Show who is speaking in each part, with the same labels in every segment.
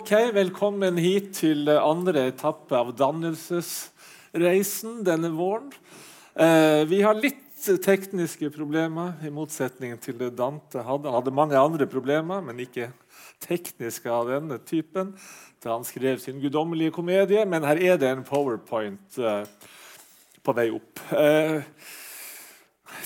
Speaker 1: Ok, velkommen hit til andre etappe av dannelsesreisen denne våren. Eh, vi har litt tekniske problemer, i motsetning til det Dante hadde. Han hadde mange andre problemer, men ikke tekniske av denne typen da han skrev sin guddommelige komedie. Men her er det en powerpoint eh, på vei opp. Eh,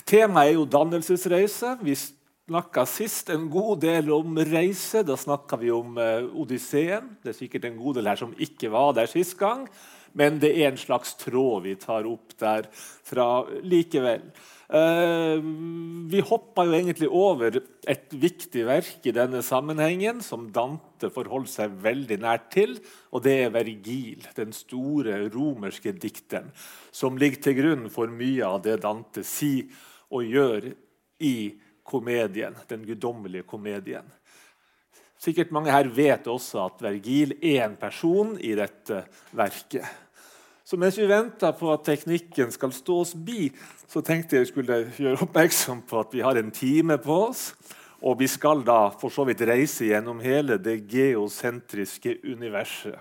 Speaker 1: temaet er jo dannelsesreise. Vi snakka sist en god del om reise. Da snakka vi om uh, Odysseen. Det er sikkert en god del her som ikke var der sist gang. Men det er en slags tråd vi tar opp der fra likevel. Uh, vi hoppa jo egentlig over et viktig verk i denne sammenhengen som Dante forholdt seg veldig nært til, og det er Vergil, den store romerske dikteren, som ligger til grunn for mye av det Dante sier og gjør i komedien, den guddommelige komedien. Sikkert mange her vet også at Vergil er en person i dette verket. Så mens vi venter på at teknikken skal stå oss bi, så tenkte jeg skulle gjøre oppmerksom på at vi har en time på oss. Og vi skal da for så vidt reise gjennom hele det geosentriske universet.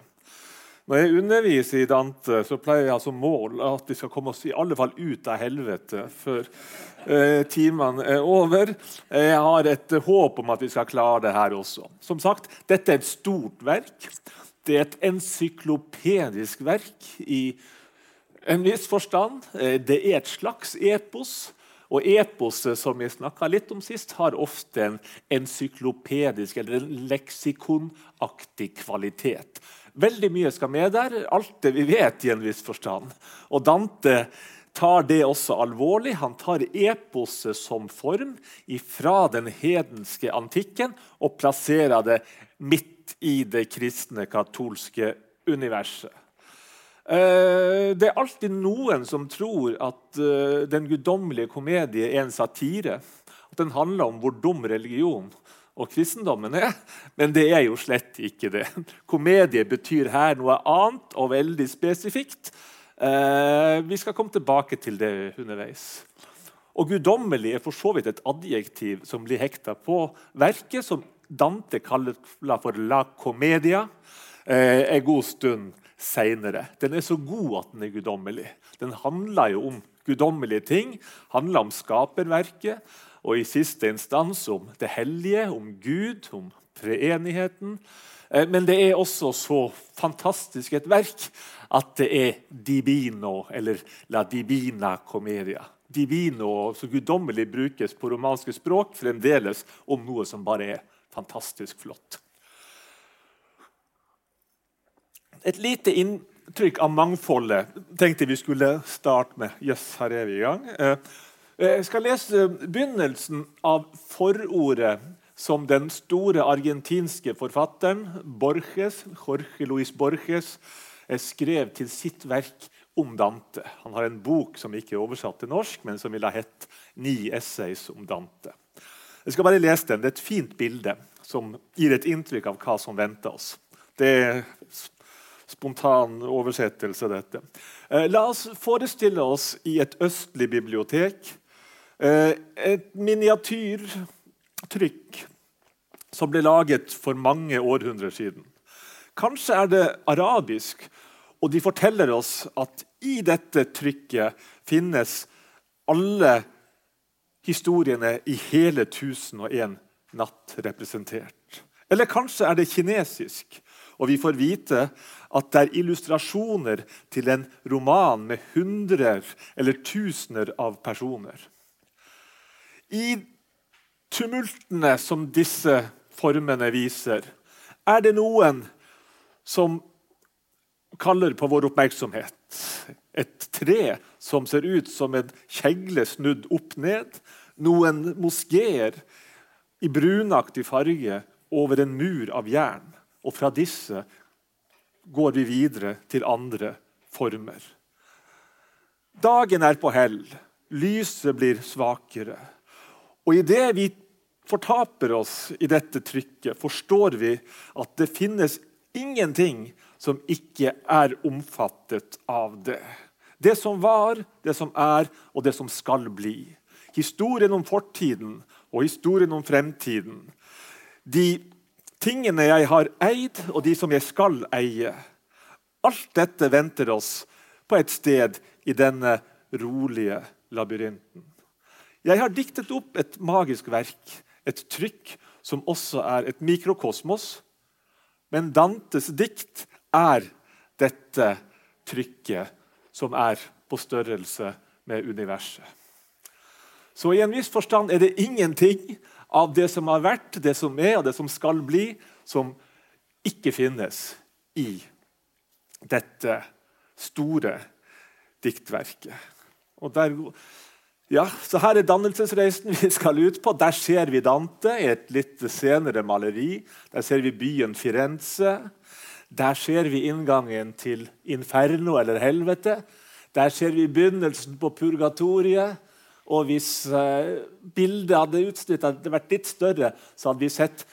Speaker 1: Når jeg underviser i Dante, så pleier jeg som mål at vi skal komme oss i alle fall ut av helvete før eh, timene er over. Jeg har et håp om at vi skal klare det her også. Som sagt, Dette er et stort verk. Det er et ensyklopedisk verk i en viss forstand. Eh, det er et slags epos. Og eposet som jeg snakka litt om sist, har ofte en ensyklopedisk eller en leksikonaktig kvalitet. Veldig mye skal med der. Alt det vi vet, i en viss forstand. Og Dante tar det også alvorlig. Han tar eposet som form fra den hedenske antikken og plasserer det midt i det kristne, katolske universet. Eh, det er alltid noen som tror at eh, den guddommelige komedie er en satire. At den handler om hvor dum religion og kristendommen er. Men det er jo slett ikke det. Komedie betyr her noe annet og veldig spesifikt. Eh, vi skal komme tilbake til det underveis. Og Guddommelig er for så vidt et adjektiv som blir hekta på verket, som Dante kaller for la comedia eh, en god stund seinere. Den er så god at den er guddommelig. Den handler jo om guddommelige ting, handler om skaperverket og i siste instans om det hellige, om Gud, om treenigheten. Eh, men det er også så fantastisk et verk at det er divino, eller la divina comedia. Divino, så guddommelig brukes på romanske språk fremdeles om noe som bare er fantastisk flott. Et lite inntrykk av mangfoldet tenkte vi skulle starte med. Jøss, yes, her er vi i gang. Eh, jeg skal lese begynnelsen av forordet som den store argentinske forfatteren Borges, Jorge Luis Borges eh, skrev til sitt verk om Dante. Han har en bok som ikke er oversatt til norsk, men som ville ha hett 'Ni essays om Dante'. Jeg skal bare lese den. Det er et fint bilde som gir et inntrykk av hva som venter oss. Det er spontan oversettelse, dette. Eh, la oss forestille oss i et østlig bibliotek et miniatyrtrykk som ble laget for mange århundrer siden. Kanskje er det arabisk, og de forteller oss at i dette trykket finnes alle historiene i hele 1001 natt representert. Eller kanskje er det kinesisk, og vi får vite at det er illustrasjoner til en roman med hundrer eller tusener av personer. I tumultene som disse formene viser, er det noen som kaller på vår oppmerksomhet. Et tre som ser ut som en kjegle snudd opp ned. Noen moskeer i brunaktig farge over en mur av jern. Og fra disse går vi videre til andre former. Dagen er på hell. Lyset blir svakere. Og idet vi fortaper oss i dette trykket, forstår vi at det finnes ingenting som ikke er omfattet av det. Det som var, det som er, og det som skal bli. Historien om fortiden og historien om fremtiden. De tingene jeg har eid, og de som jeg skal eie. Alt dette venter oss på et sted i denne rolige labyrinten. Jeg har diktet opp et magisk verk, et trykk som også er et mikrokosmos. Men Dantes dikt er dette trykket som er på størrelse med universet. Så i en viss forstand er det ingenting av det som har vært, det som er, og det som skal bli, som ikke finnes i dette store diktverket. Og der, ja, så Her er dannelsesreisen vi skal ut på. Der ser vi Dante i et litt senere maleri. Der ser vi byen Firenze. Der ser vi inngangen til inferno, eller helvete. Der ser vi begynnelsen på purgatoriet. Og hvis eh, bildet hadde utsnitt hadde vært litt større, så hadde vi sett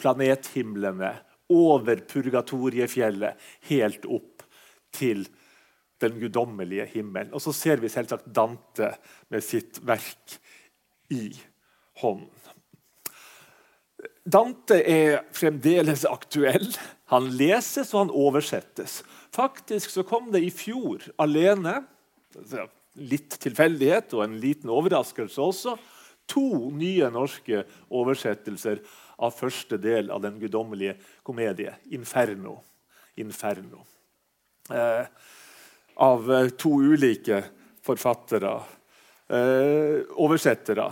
Speaker 1: planethimlene over purgatoriefjellet helt opp til den guddommelige himmelen. Og så ser vi selvsagt Dante med sitt verk i hånden. Dante er fremdeles aktuell. Han leses og han oversettes. Faktisk så kom det i fjor alene litt tilfeldighet og en liten overraskelse også. To nye norske oversettelser av første del av den guddommelige komedie, 'Inferno'. Inferno. Eh, av eh, to ulike forfattere, eh, oversettere.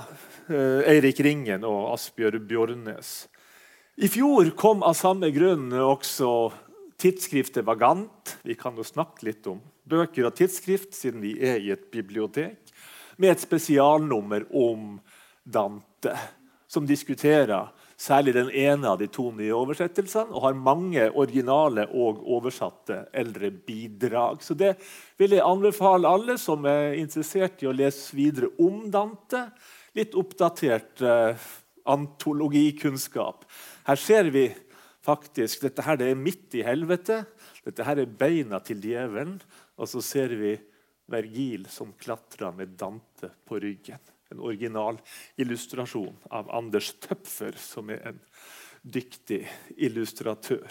Speaker 1: Eh, Eirik Ringen og Asbjørg Bjørnes. I fjor kom av samme grunn også tidsskriftet Vagant. Vi kan jo snakke litt om bøker og tidsskrift, siden vi er i et bibliotek, med et spesialnummer om Dante, som diskuterer særlig den ene av de to nye oversettelsene, og har mange originale og oversatte eldre bidrag. Så det vil jeg anbefale alle som er interessert i å lese videre om Dante. Litt oppdatert eh, antologikunnskap. Her ser vi faktisk Dette her det er midt i helvete. Dette her er beina til djevelen. Og så ser vi Vergil som klatrer med Dante på ryggen. En original illustrasjon av Anders Tøpfer, som er en dyktig illustratør.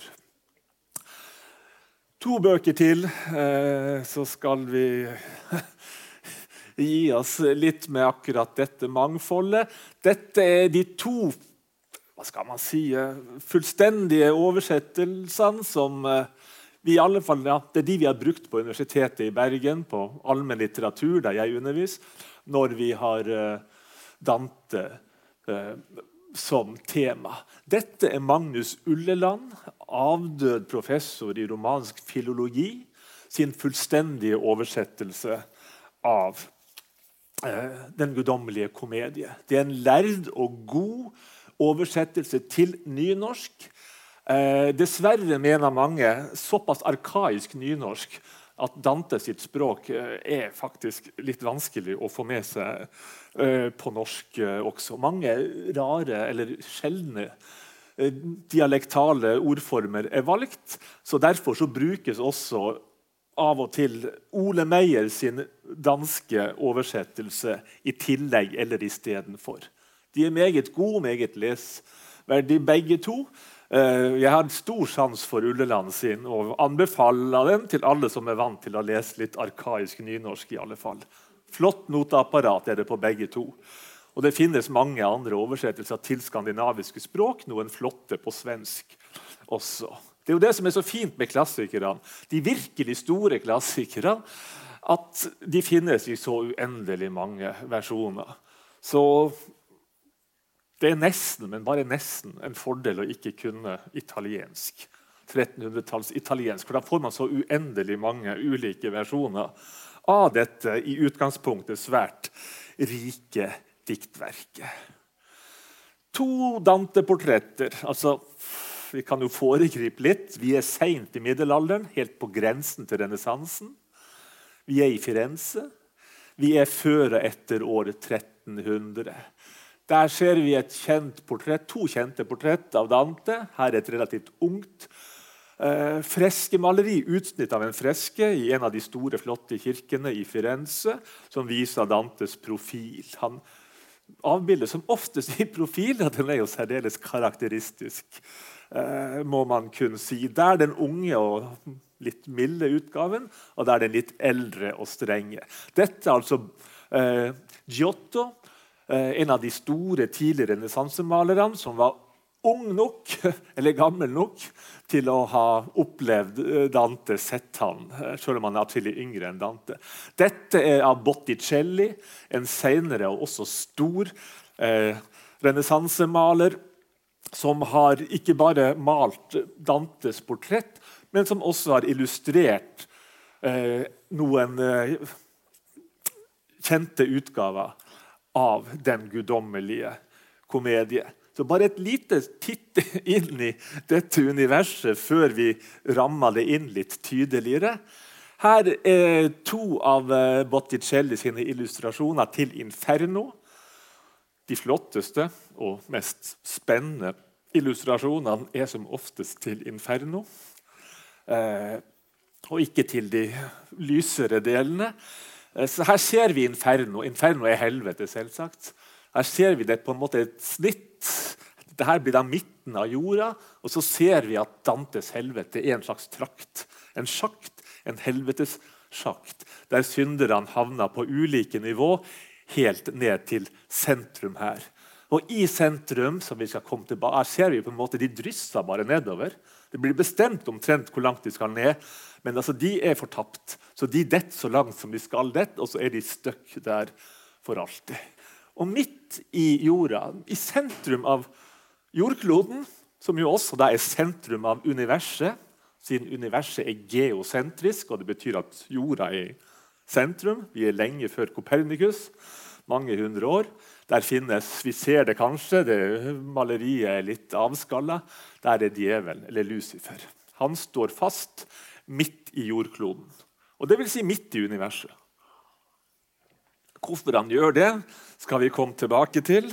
Speaker 1: To bøker til, eh, så skal vi gi oss litt med akkurat dette mangfoldet. Dette er de to hva skal man si, eh, fullstendige oversettelsene som eh, vi i alle fall, ja, Det er de vi har brukt på Universitetet i Bergen, på allmennlitteratur, der jeg underviser, når vi har uh, Dante uh, som tema. Dette er Magnus Ulleland, avdød professor i romansk filologi, sin fullstendige oversettelse av uh, Den guddommelige komedie. Det er en lærd og god oversettelse til nynorsk Eh, dessverre mener mange såpass arkaisk nynorsk at Dante sitt språk eh, er faktisk litt vanskelig å få med seg eh, på norsk eh, også. Mange rare eller sjeldne dialektale ordformer er valgt. så Derfor så brukes også av og til Ole Meyer sin danske oversettelse i tillegg eller istedenfor. De er meget gode, meget lesverdige begge to. Eh, jeg har stor sans for Ulleland sin og anbefaler den til alle som er vant til å lese litt arkaisk nynorsk. i alle fall. Flott noteapparat er det på begge to. Og Det finnes mange andre oversettelser til skandinaviske språk, noen flotte på svensk også. Det er jo det som er så fint med klassikerne, de virkelig store klassikerne, at de finnes i så uendelig mange versjoner. Så det er nesten, men bare nesten, en fordel å ikke kunne italiensk. 1300-talls italiensk, for Da får man så uendelig mange ulike versjoner av dette i utgangspunktet svært rike diktverket. To Dante-portretter. altså Vi kan jo foregripe litt. Vi er seint i middelalderen, helt på grensen til renessansen. Vi er i Firenze. Vi er før og etter året 1300. Der ser vi et kjent portrett, to kjente portrett av Dante. Her er et relativt ungt eh, freskemaleri, utsnitt av en freske i en av de store, flotte kirkene i Firenze, som viser Dantes profil. Han avbildes som oftest i profil. og Den er jo særdeles karakteristisk, eh, må man kunne si. Der den unge og litt milde utgaven, og der den litt eldre og strenge. Dette er altså eh, Giotto, en av de store tidlige renessansemalerne, som var ung nok, eller gammel nok, til å ha opplevd eh, Dante, sett han, eh, selv om han er atskillig yngre enn Dante. Dette er av Botticelli, en senere og også stor eh, renessansemaler, som har ikke bare malt Dantes portrett, men som også har illustrert eh, noen eh, kjente utgaver av Den guddommelige komedie. Så bare et lite titt inn i dette universet før vi rammer det inn litt tydeligere. Her er to av eh, Botticelli sine illustrasjoner til Inferno. De flotteste og mest spennende illustrasjonene er som oftest til Inferno. Eh, og ikke til de lysere delene. Eh, så her ser vi Inferno. Inferno er helvete, selvsagt. Her ser vi det på en måte et snitt. Dette blir da midten av jorda. Og så ser vi at Dantes helvete er en slags trakt. En sjakt, en helvetessjakt, der synderne havner på ulike nivå, helt ned til sentrum her. Og i sentrum som vi skal komme tilbake, ser vi på en måte de drysser bare nedover. Det blir bestemt omtrent hvor langt de skal ned, men altså, de er fortapt. Så de detter så langt som de skal dette, og så er de stuck der for alltid. Og midt i jorda, i sentrum av jordkloden, som jo også er sentrum av universet, siden universet er geosentrisk, og det betyr at jorda er sentrum. Vi er lenge før Kopernikus, mange hundre år. Der finnes, Vi ser det kanskje, det maleriet er litt avskalla. Der er djevelen, eller Lucifer. Han står fast midt i jordkloden. Og det vil si midt i universet. Hvorfor han gjør det, skal vi komme tilbake til.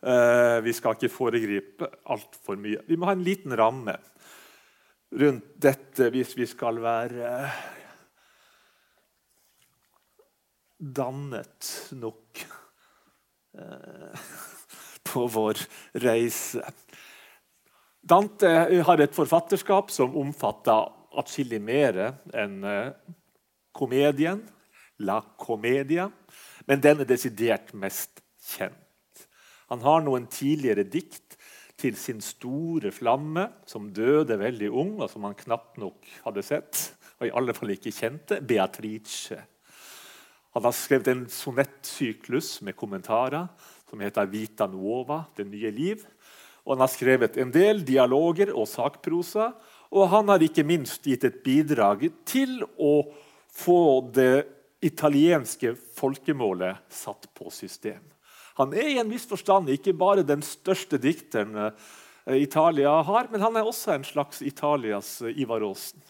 Speaker 1: Uh, vi skal ikke foregripe altfor mye. Vi må ha en liten ramme rundt dette hvis vi skal være dannet nok uh, på vår reise. Dante har et forfatterskap som omfatter atskillig mer enn komedien, La Comedia men den er desidert mest kjent. Han har noen tidligere dikt til sin store flamme, som døde veldig ung, og som han knapt nok hadde sett, og i alle fall ikke kjente, Beatrice. Han har skrevet en sonettsyklus med kommentarer som heter Vita Nuova, Det nye liv. Og han har skrevet en del dialoger og sakprosa. Og han har ikke minst gitt et bidrag til å få det italienske folkemålet satt på system. Han er i en viss forstand ikke bare den største dikteren eh, Italia har, men han er også en slags Italias eh, Ivar Aasen.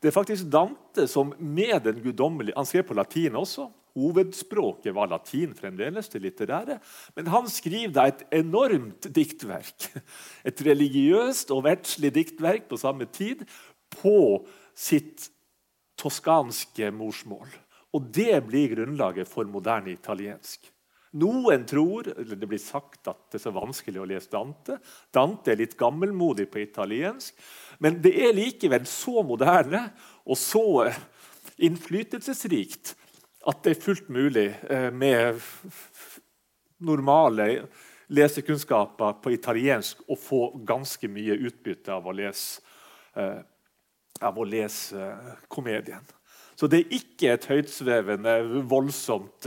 Speaker 1: Det er faktisk Dante som med den guddommelige Han skrev på latin også. Hovedspråket var latin fremdeles, det litterære. Men han skriver da et enormt diktverk. Et religiøst og verdslig diktverk på samme tid på sitt toskanske morsmål. Og det blir grunnlaget for moderne italiensk. Noen tror, eller Det blir sagt at det er så vanskelig å lese Dante. Dante er litt gammelmodig på italiensk. Men det er likevel så moderne og så innflytelsesrikt at det er fullt mulig eh, med normale lesekunnskaper på italiensk å få ganske mye utbytte av å lese, eh, av å lese komedien. Så det er ikke et høytsvevende, voldsomt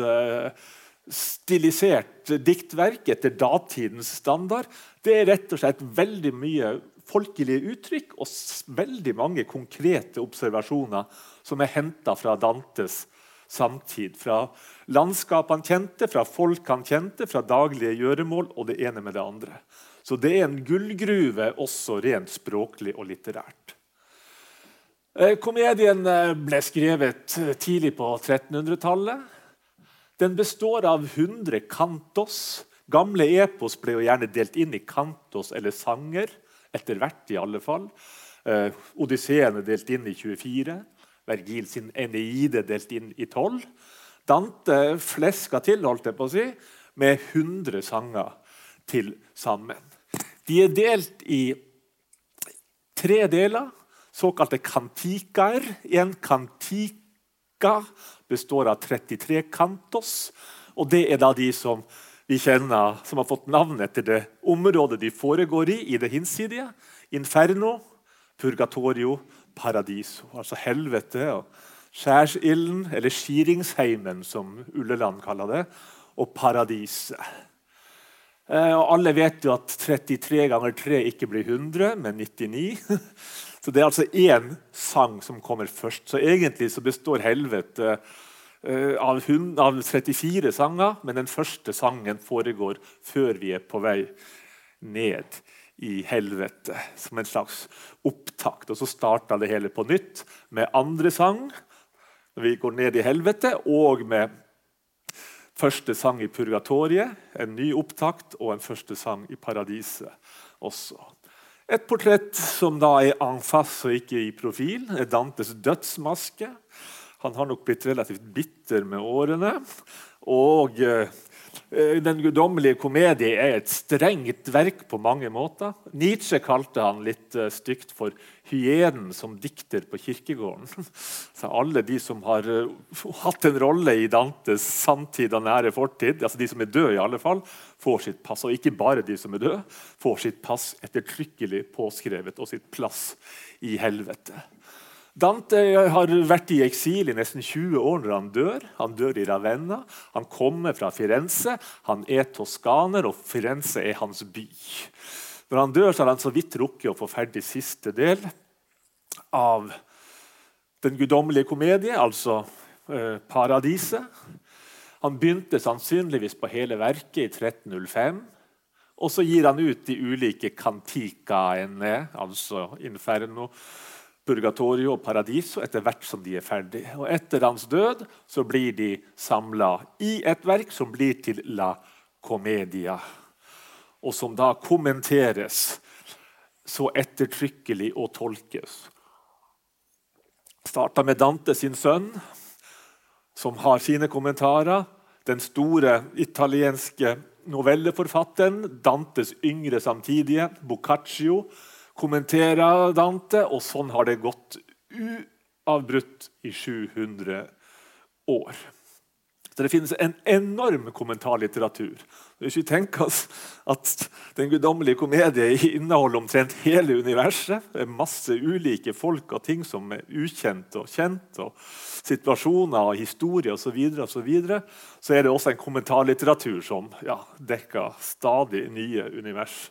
Speaker 1: stilisert diktverk etter datidens standard. Det er rett og slett veldig mye folkelige uttrykk og veldig mange konkrete observasjoner som er henta fra Dantes samtid. Fra landskap han kjente, fra folk han kjente, fra daglige gjøremål og det ene med det andre. Så det er en gullgruve også rent språklig og litterært. Eh, komedien eh, ble skrevet eh, tidlig på 1300-tallet. Den består av 100 kantos. Gamle epos ble jo gjerne delt inn i kantos eller sanger. Etter hvert, i alle fall. Odysseen er delt inn i 24. Vergil sin Eneide delt inn i 12. Dante fleska til, holdt jeg på å si, med 100 sanger til sammen. De er delt i tre deler, såkalte kantikaer. En kantika består av 33 kantos. og Det er da de som vi kjenner, som har fått navn etter det området de foregår i, i det hinsidige. Inferno, purgatorio, paradiso. Altså helvete og skjærsilden, eller skiringsheimen, som Ulleland kaller det, og paradiset. Eh, og alle vet jo at 33 ganger 3 ikke blir 100, men 99. Så det er altså én sang som kommer først. Så egentlig så består helvete eh, av, 34 sanger, men den første sangen foregår før vi er på vei ned i helvete, som en slags opptakt. Og så starta det hele på nytt med andre sang når vi går ned i helvete, og med første sang i purgatoriet, en ny opptakt, og en første sang i paradiset også. Et portrett som da er en og ikke i profil, er Dantes dødsmaske. Han har nok blitt relativt bitter med årene. Og Eh, den guddommelige komedie er et strengt verk på mange måter. Nietzsche kalte han litt uh, stygt for hyenen som dikter på kirkegården. Så alle de som har uh, hatt en rolle i Dantes samtid og nære fortid, altså de som er døde, i alle fall, får sitt pass. Og ikke bare de som er døde, får sitt pass ettertrykkelig påskrevet og sitt plass i helvete. Dante har vært i eksil i nesten 20 år når han dør. Han dør i Ravenna. Han kommer fra Firenze. Han er toskaner, og Firenze er hans by. Når han dør, så har han så vidt rukket å få ferdig siste del av Den guddommelige komedie, altså eh, Paradiset. Han begynte sannsynligvis på hele verket i 1305. Og så gir han ut de ulike kantikaene, altså Inferno Purgatorio og Paradiso etter hvert som de er ferdige. Og etter hans død så blir de samla i et verk som blir til La Comedia, og som da kommenteres så ettertrykkelig og tolkes. Starta med Dante sin sønn, som har sine kommentarer. Den store italienske novelleforfatteren, Dantes yngre samtidige, Boccaccio, kommenterer Dante, og sånn har det gått uavbrutt i 700 år. Så Det finnes en enorm kommentarlitteratur. Hvis vi tenker oss at Den guddommelige komedie inneholder omtrent hele universet, det er masse ulike folk og ting som er ukjent og kjent, og situasjoner og historie osv., så, videre, og så, videre, så er det også en kommentarlitteratur som ja, dekker stadig nye univers,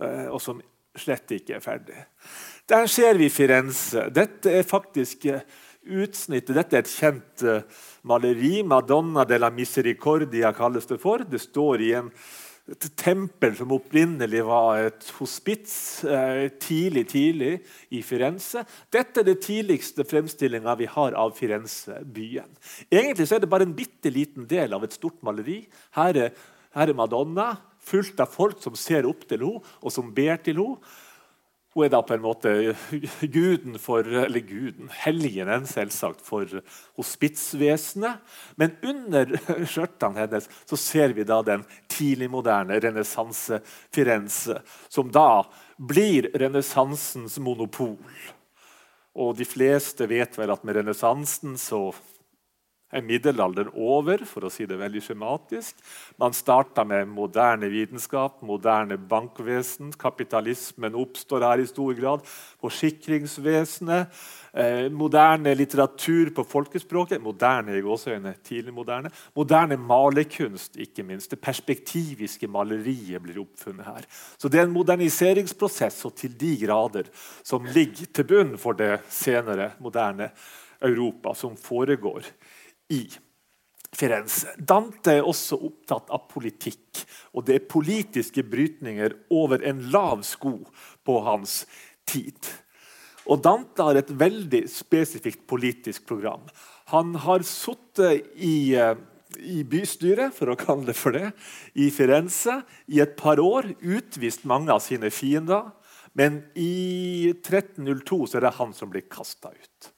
Speaker 1: eh, og som slett ikke er ferdig. Der ser vi Firenze. Dette er faktisk eh, utsnittet. Dette er et kjent uh, maleri. 'Madonna della Misericordia' kalles det for. Det står i en, et tempel som opprinnelig var et hospits uh, tidlig tidlig i Firenze. Dette er det tidligste fremstillinga vi har av Firenze-byen. Egentlig er det bare en bitte liten del av et stort maleri. Her er, her er Madonna fullt av folk som ser opp til henne, og som ber til henne. Hun er da på en måte guden for, eller guden, helgenen selvsagt, for hospitsvesenet. Men under skjørtene hennes så ser vi da den tidligmoderne renessanse Firenze, som da blir renessansens monopol. Og de fleste vet vel at med renessansen så er middelalderen over, for å si det veldig skjematisk. Man starta med moderne vitenskap, moderne bankvesen. Kapitalismen oppstår her i stor grad. Forsikringsvesenet. Eh, moderne litteratur på folkespråket. Moderne i gåseøyne, tidlig moderne. Moderne malerkunst, ikke minst. Det perspektiviske maleriet blir oppfunnet her. Så det er en moderniseringsprosess og til de grader som ligger til bunn for det senere moderne Europa, som foregår i Firenze. Dante er også opptatt av politikk, og det er politiske brytninger over en lav sko på hans tid. Og Dante har et veldig spesifikt politisk program. Han har sittet i, eh, i bystyret for å kalle det for det, i Firenze i et par år, utvist mange av sine fiender. Men i 1302 så er det han som blir kasta ut.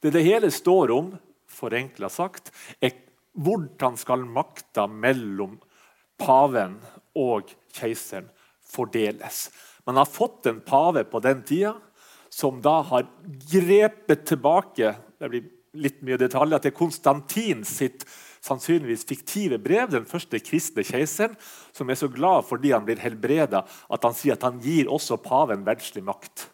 Speaker 1: Det det hele står om, forenkla sagt, er hvordan skal makta mellom paven og keiseren fordeles. Man har fått en pave på den tida som da har grepet tilbake det blir litt mye detaljer, til Konstantin sitt sannsynligvis fiktive brev, den første kristne keiseren, som er så glad fordi han blir helbreda at han sier at han gir også paven verdslig makt.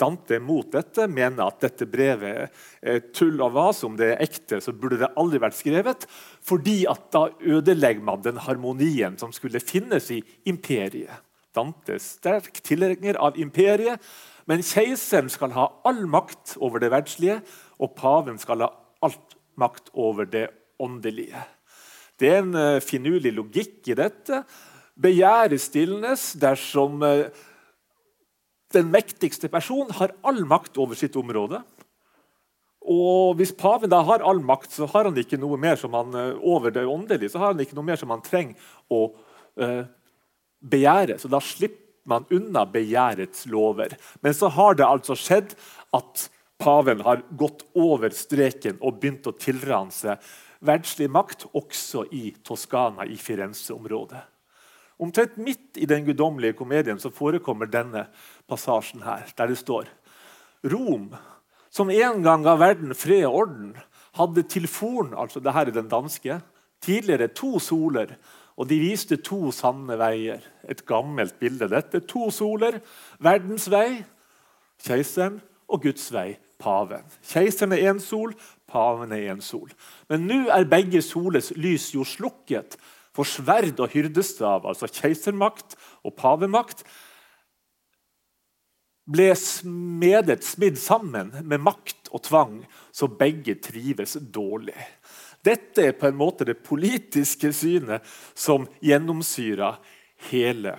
Speaker 1: Dante mot dette, mener at dette brevet er tull og vas. Om det er ekte, så burde det aldri vært skrevet. Fordi at da ødelegger man den harmonien som skulle finnes i imperiet. Dante er sterk tilhenger av imperiet, men keiseren skal ha all makt over det verdslige, og paven skal ha alt makt over det åndelige. Det er en uh, finurlig logikk i dette. Begjæret stilnes dersom uh, den mektigste personen har all makt over sitt område. Og Hvis paven da har all makt, så har han ikke noe mer som han, uh, over det åndelige, så har han ikke noe mer som han trenger å begjære. Så da slipper man unna begjærets lover. Men så har det altså skjedd at paven har gått over streken og begynt å tilrane seg verdslig makt også i Toskana, i Firenze-området. Omtrent midt i den guddommelige komedien så forekommer denne passasjen her, der det står Rom, som en gang ga verden fred og orden, hadde til forn, altså det her er den danske, tidligere to soler, og de viste to sanne veier. Et gammelt bilde, dette. To soler. Verdens vei, keiseren, og Guds vei, paven. Keiseren er én sol, paven er én sol. Men nå er begge soles lys jo slukket, for sverd og hyrdestav, altså keisermakt og pavemakt, ble smedet, smidd sammen med makt og tvang, så begge trives dårlig. Dette er på en måte det politiske synet som gjennomsyrer hele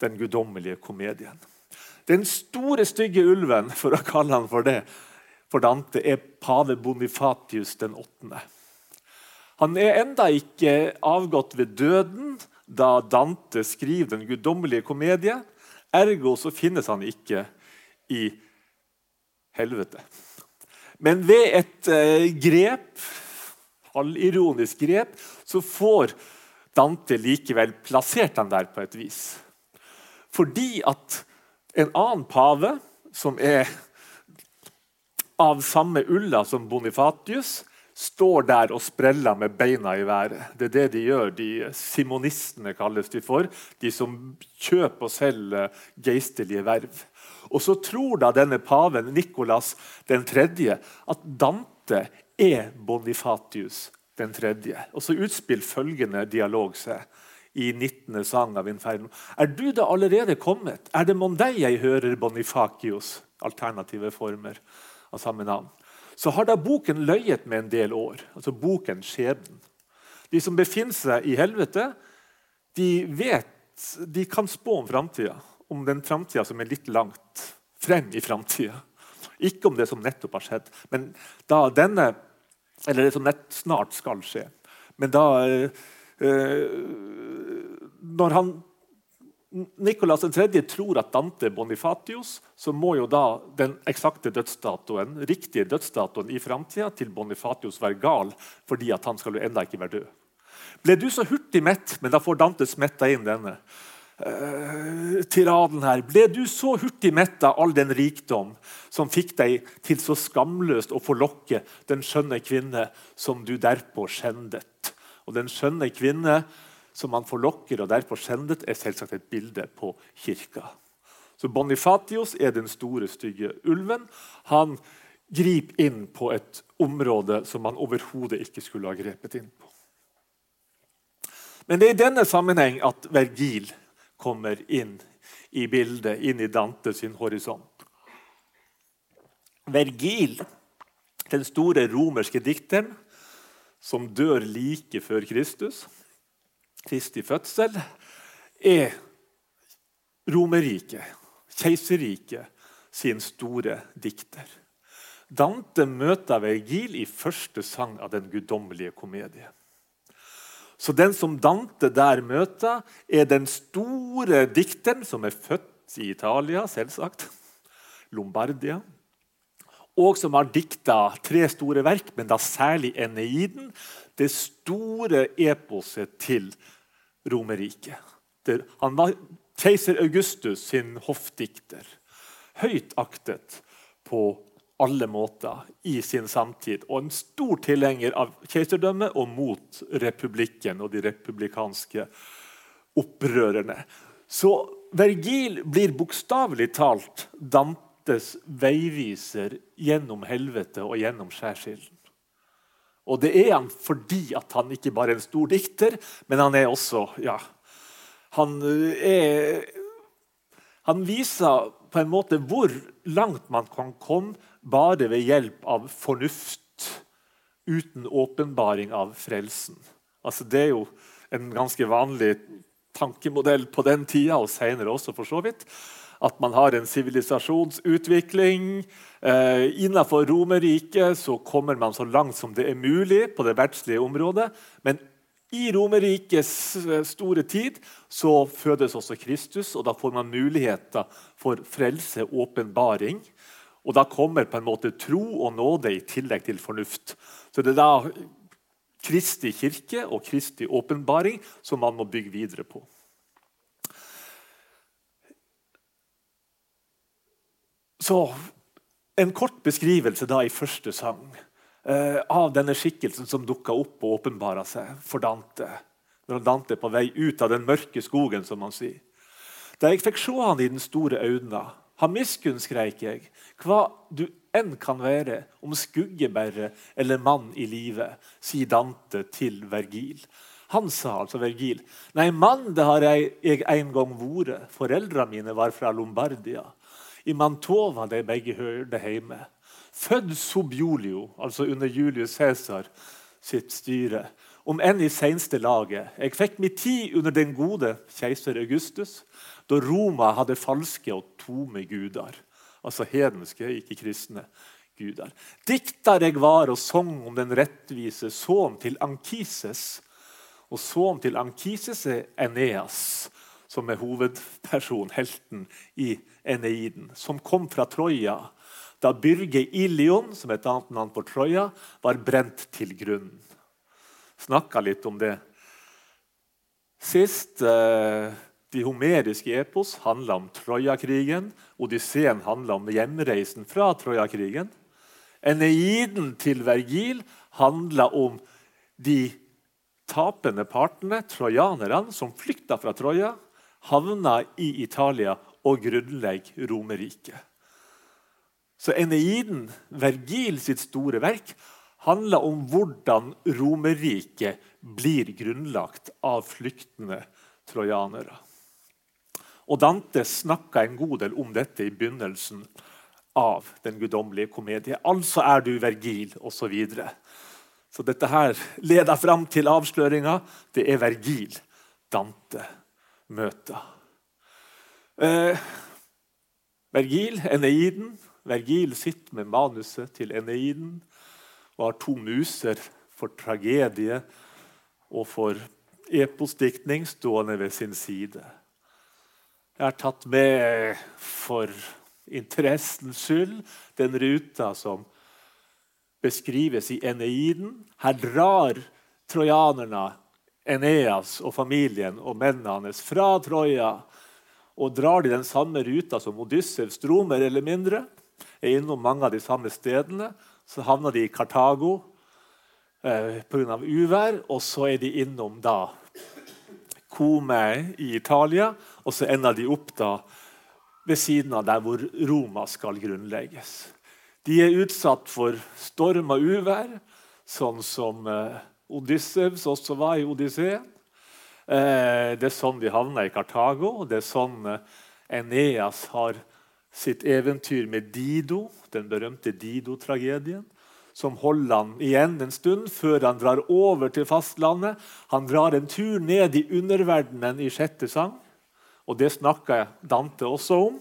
Speaker 1: den guddommelige komedien. Den store, stygge ulven, for å kalle han for det, for Dante, er pave Bonifatius den 8. Han er enda ikke avgått ved døden da Dante skriver den guddommelige komedie. Ergo så finnes han ikke i helvete. Men ved et eh, grep, halvironisk grep, så får Dante likevel plassert han der på et vis. Fordi at en annen pave, som er av samme ulla som Bonifatius, står der og spreller med beina i været. Det er det de gjør. De Simonistene kalles de for. De som kjøper og selger geistlige verv. Og så tror da denne paven, Nikolas 3., at Dante er Bonifatius 3. Og så utspiller følgende dialog seg i 19. sang av Inferno. Er du da allerede kommet? Er det mon deg jeg hører Bonifakios? Alternative former av samme navn. Så har da boken løyet med en del år. Altså boken skjebnen. De som befinner seg i helvete, de vet, de kan spå om framtida. Om den framtida som er litt langt frem i framtida. Ikke om det som nettopp har skjedd. Men da denne, eller det som nett snart skal skje. Men da eh, når han, Nicolas 3. tror at Dante Bonifatius, så må jo da den eksakte dødsdatoen, riktige dødsdatoen i framtida til Bonifatius være gal, fordi at han skal jo enda ikke være død. Ble du så hurtig mett, men da får Dante smetta inn denne uh, tiraden her. Ble du så hurtig mett av all den rikdom som fikk deg til så skamløst å forlokke den skjønne kvinne som du derpå skjendet? Og den skjønne kvinne som han forlokker og derfor skjendet, er selvsagt et bilde på kirka. Så Bonifatius er den store, stygge ulven. Han griper inn på et område som han overhodet ikke skulle ha grepet inn på. Men det er i denne sammenheng at Vergil kommer inn i bildet, inn i Dante sin horisont. Vergil, den store romerske dikteren som dør like før Kristus, Kristi fødsel, er Romerriket, keiserriket, sin store dikter. Dante møter Vergil i første sang av den guddommelige komedie. Så den som Dante der møter, er den store dikteren som er født i Italia, selvsagt. Lombardia. Og som har dikta tre store verk, men da særlig Eneiden. Det store eposet til Romerriket. Han var keiser Augustus sin hoffdikter. Høyt aktet på alle måter i sin samtid. Og en stor tilhenger av keiserdømmet og mot republikken og de republikanske opprørerne. Så Vergil blir bokstavelig talt Dantes veiviser gjennom helvete og gjennom skjærsilden. Og det er han fordi at han ikke bare er en stor dikter, men han er også ja, han, er, han viser på en måte hvor langt man kan komme bare ved hjelp av fornuft, uten åpenbaring av frelsen. Altså, det er jo en ganske vanlig tankemodell på den tida, og senere også, for så vidt. At man har en sivilisasjonsutvikling. Eh, innenfor Romerriket kommer man så langt som det er mulig på det verdslige området. Men i Romerrikets eh, store tid så fødes også Kristus, og da får man muligheter for frelse, og åpenbaring. Og da kommer på en måte tro og nåde i tillegg til fornuft. Så det er da Kristi kirke og Kristi åpenbaring som man må bygge videre på. Så en kort beskrivelse da i første sang eh, av denne skikkelsen som dukka opp og åpenbara seg for Dante. Når Dante er på vei ut av den mørke skogen, som man sier. Da jeg fikk se han i den store øynene, ha miskunn, skreik jeg, hva du enn kan være, om skuggebære eller mann i livet, sier Dante til Vergil. Han sa altså Vergil, nei, mann, det har jeg, jeg en gang vært. Foreldra mine var fra Lombardia. I Mantova de begge hørte hjemme. Født sub Julio, altså under Julius Cæsar sitt styre. Om enn i seneste laget. Jeg fikk min tid under den gode keiser Augustus da Roma hadde falske og tomme guder. Altså hedenske, ikke kristne guder. Dikter jeg var og sang om den rettvise sønn til Ankises. Og sønnen til Ankises er Eneas, som er hovedperson, helten i Eneiden, som kom fra Troja da Byrge Ilion, som et annet navn på Troja, var brent til grunnen. Snakka litt om det sist. Eh, de homeriske epos handla om Trojakrigen. Odysseen handla om hjemreisen fra Trojakrigen. Eneiden til Vergil handla om de tapende partene, trojanerne, som flykta fra Troja, havna i Italia og grunnlegger Romerriket. Så Eneiden, Vergil sitt store verk, handler om hvordan Romerriket blir grunnlagt av flyktende trojanere. Og Dante snakka en god del om dette i begynnelsen av Den guddommelige komedie. Altså er du Vergil, osv. Så, videre. så dette her leder fram til avsløringa. Det er Vergil Dante møter. Eh, Vergil, Eneiden. Vergil sitter med manuset til Eneiden og har to muser for tragedie og for eposdiktning stående ved sin side. Jeg har tatt med for interessens skyld den ruta som beskrives i Eneiden. Her drar trojanerne, Eneas og familien og mennene hans fra Troja. Og drar de den samme ruta som Odyssevs dro, mer eller mindre. Er innom mange av de samme stedene. Så havner de i Kartago eh, pga. uvær. Og så er de innom da Kome i Italia, og så ender de opp da ved siden av der hvor Roma skal grunnlegges. De er utsatt for storm og uvær, sånn som eh, Odyssevs også var i Odysseen. Eh, det er sånn de havna i Kartago. Det er sånn eh, Eneas har sitt eventyr med Dido, den berømte Dido-tragedien som holder han igjen en stund før han drar over til fastlandet. Han drar en tur ned i underverdenen i sjette sang, og det snakker Dante også om.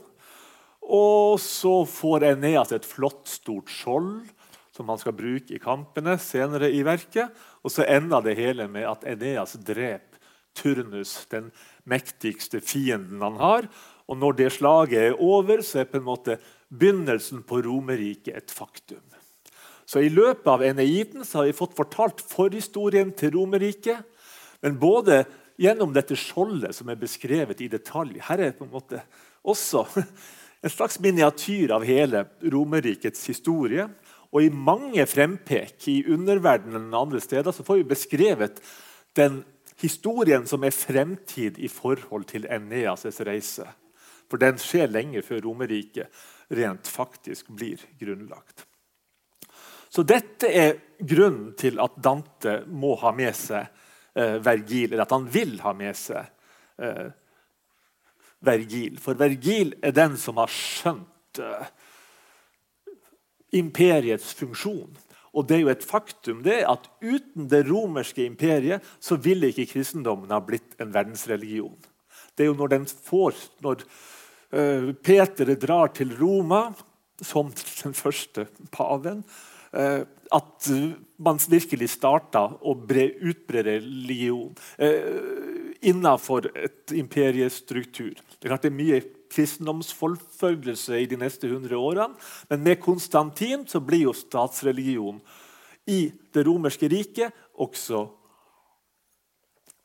Speaker 1: Og så får Eneas et flott, stort skjold som han skal bruke i kampene senere i verket. Og så ender det hele med at Eneas dreper Turnus, den mektigste fienden han har. Og når det slaget er over, så er på en måte begynnelsen på Romerriket et faktum. Så I løpet av Eneiden har vi fått fortalt forhistorien til Romerriket. Men både gjennom dette skjoldet som er beskrevet i detalj. Her er på en måte også en slags miniatyr av hele Romerrikets historie. Og i mange frempek i underverdenen og andre steder så får vi beskrevet den historien som er fremtid i forhold til Eneas' reise. For den skjer lenge før Romerriket rent faktisk blir grunnlagt. Så dette er grunnen til at Dante må ha med seg eh, Vergil, eller at han vil ha med seg eh, Vergil. For Vergil er den som har skjønt eh, imperiets funksjon. Og det er jo et faktum det at uten det romerske imperiet så ville ikke kristendommen ha blitt en verdensreligion. Det er jo når får, når uh, Peter drar til Roma som den første paven, uh, at man virkelig starta å bre, utbre religion uh, innenfor et imperiestruktur. Det er klart det er mye kristendomsforfølgelse i de neste 100 årene. Men med Konstantin så blir jo statsreligion i det romerske riket også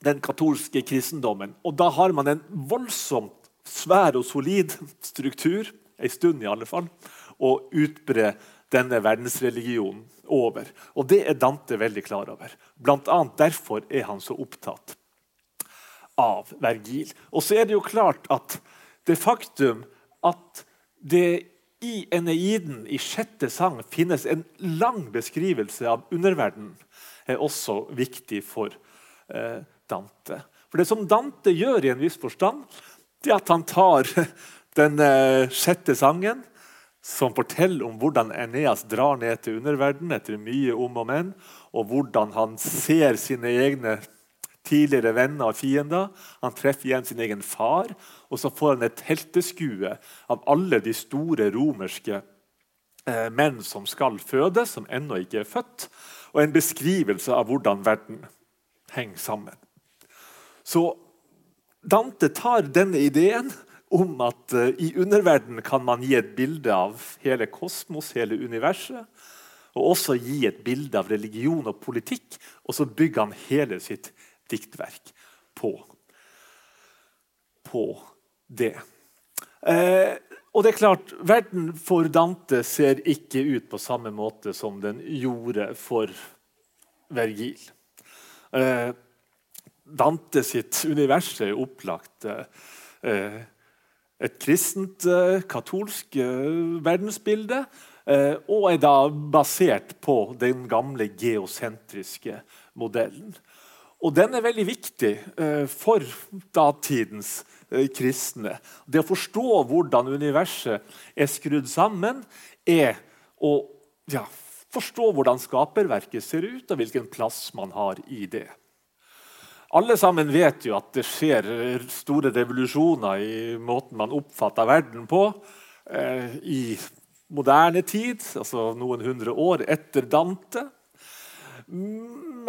Speaker 1: den katolske kristendommen. Og da har man en voldsomt svær og solid struktur, en stund i alle fall, å utbre denne verdensreligionen over. Og det er Dante veldig klar over. Blant annet derfor er han så opptatt av Vergil. Og så er det jo klart at det faktum at det i Eneiden i sjette sang finnes en lang beskrivelse av underverdenen, er også viktig for eh, Dante. For Det som Dante gjør i en viss forstand, det er at han tar den eh, sjette sangen, som forteller om hvordan Eneas drar ned til underverdenen etter mye om og men, og hvordan han ser sine egne tidligere venner og fiender. Han treffer igjen sin egen far, og så får han et helteskue av alle de store romerske eh, menn som skal fødes, som ennå ikke er født, og en beskrivelse av hvordan verden henger sammen. Så Dante tar denne ideen om at eh, i underverdenen kan man gi et bilde av hele kosmos, hele universet, og også gi et bilde av religion og politikk, og så bygger han hele sitt diktverk på, på det. Eh, og det er klart, Verden for Dante ser ikke ut på samme måte som den gjorde for Vergil. Eh, Dante sitt univers er opplagt eh, et kristent, eh, katolsk eh, verdensbilde. Eh, og er da basert på den gamle geosentriske modellen. Og den er veldig viktig eh, for datidens eh, kristne. Det å forstå hvordan universet er skrudd sammen, er å ja, forstå hvordan skaperverket ser ut, og hvilken plass man har i det. Alle sammen vet jo at det skjer store revolusjoner i måten man oppfatter verden på eh, i moderne tid, altså noen hundre år etter Dante.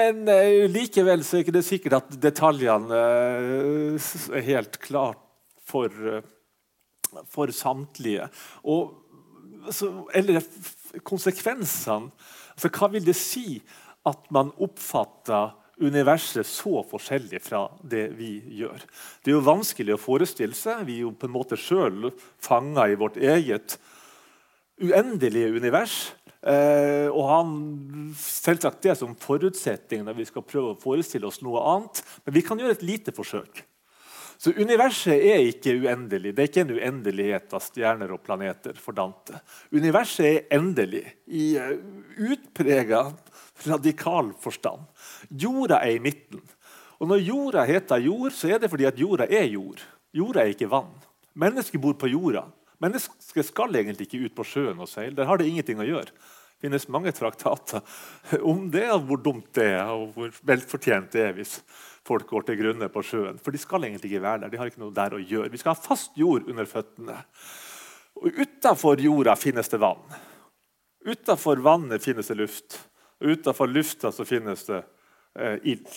Speaker 1: Men uh, likevel så er ikke det sikkert at detaljene uh, er helt klart for, uh, for samtlige. Og, så, eller konsekvensene. Altså, hva vil det si at man oppfatter universet så forskjellig fra det vi gjør? Det er jo vanskelig å forestille seg. Vi er jo på en måte sjøl fanga i vårt eget uendelige univers. Eh, og han selvsagt det som forutsetning når vi skal prøve å forestille oss noe annet. Men vi kan gjøre et lite forsøk. Så Universet er ikke uendelig. Det er ikke en uendelighet av stjerner og planeter for Dante. Universet er endelig i uh, utprega radikal forstand. Jorda er i midten. Og Når jorda heter jord, så er det fordi at jorda er jord. Jorda er ikke vann. Mennesket bor på jorda. Mennesket skal egentlig ikke ut på sjøen og seile. Der har det ingenting å gjøre. Det finnes mange traktater om det, og hvor dumt det er, og hvor velfortjent det er hvis folk går til grunne på sjøen. For de skal egentlig ikke være der. De har ikke noe der å gjøre. Vi skal ha fast jord under føttene. Og Utafor jorda finnes det vann. Utafor vannet finnes det luft. Og utafor lufta så finnes det eh, ild.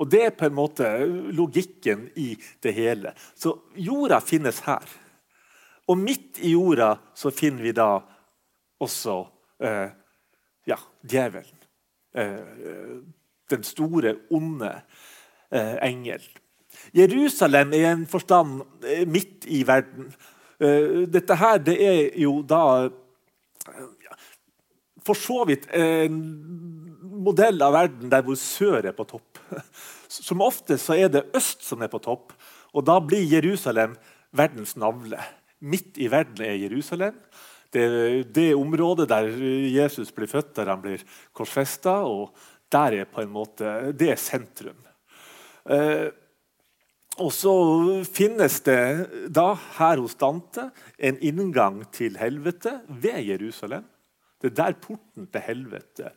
Speaker 1: Og Det er på en måte logikken i det hele. Så jorda finnes her. Og midt i jorda så finner vi da også eh, ja, djevelen. Eh, den store, onde eh, engel. Jerusalem er i en forstand eh, midt i verden. Eh, dette her det er jo da for så vidt en modell av verden der hvor sør er på topp. Som ofte så er det øst som er på topp, og da blir Jerusalem verdens navle. Midt i verden er Jerusalem. Det er det området der Jesus blir født, der han blir korsfesta. Og der er på en måte, det er sentrum. Eh, og så finnes det da her hos Dante en inngang til helvete ved Jerusalem. Det er der porten til helvete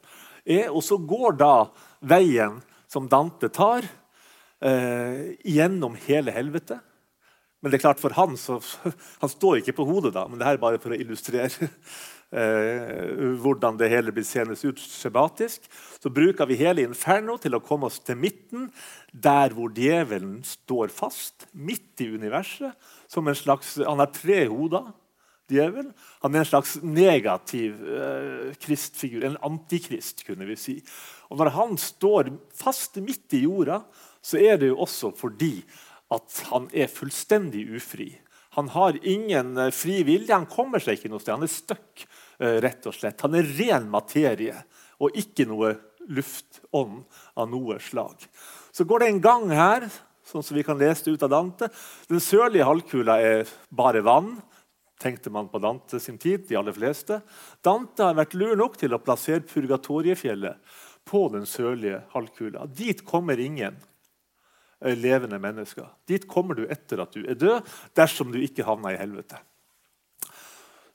Speaker 1: er. Og så går da veien som Dante tar, eh, gjennom hele helvete. Men det er klart for han så, han står ikke på hodet, da, men det her er bare for å illustrere eh, hvordan det hele blir seende ut skjematisk. Så bruker vi hele Inferno til å komme oss til midten, der hvor djevelen står fast, midt i universet. som en slags, Han har tre hoder, djevelen. Han er en slags negativ eh, kristfigur, en antikrist, kunne vi si. Og Når han står fast midt i jorda, så er det jo også fordi at han er fullstendig ufri. Han har ingen eh, fri vilje. Han kommer seg ikke noe sted. Han er stuck, eh, rett og slett. Han er ren materie og ikke noe luftånd av noe slag. Så går det en gang her, sånn som vi kan lese det ut av Dante. Den sørlige halvkula er bare vann, tenkte man på Dante sin tid. de aller fleste. Dante har vært lur nok til å plassere Purgatoriefjellet på den sørlige halvkula. Dit kommer ingen levende mennesker. Dit kommer du etter at du er død, dersom du ikke havner i helvete.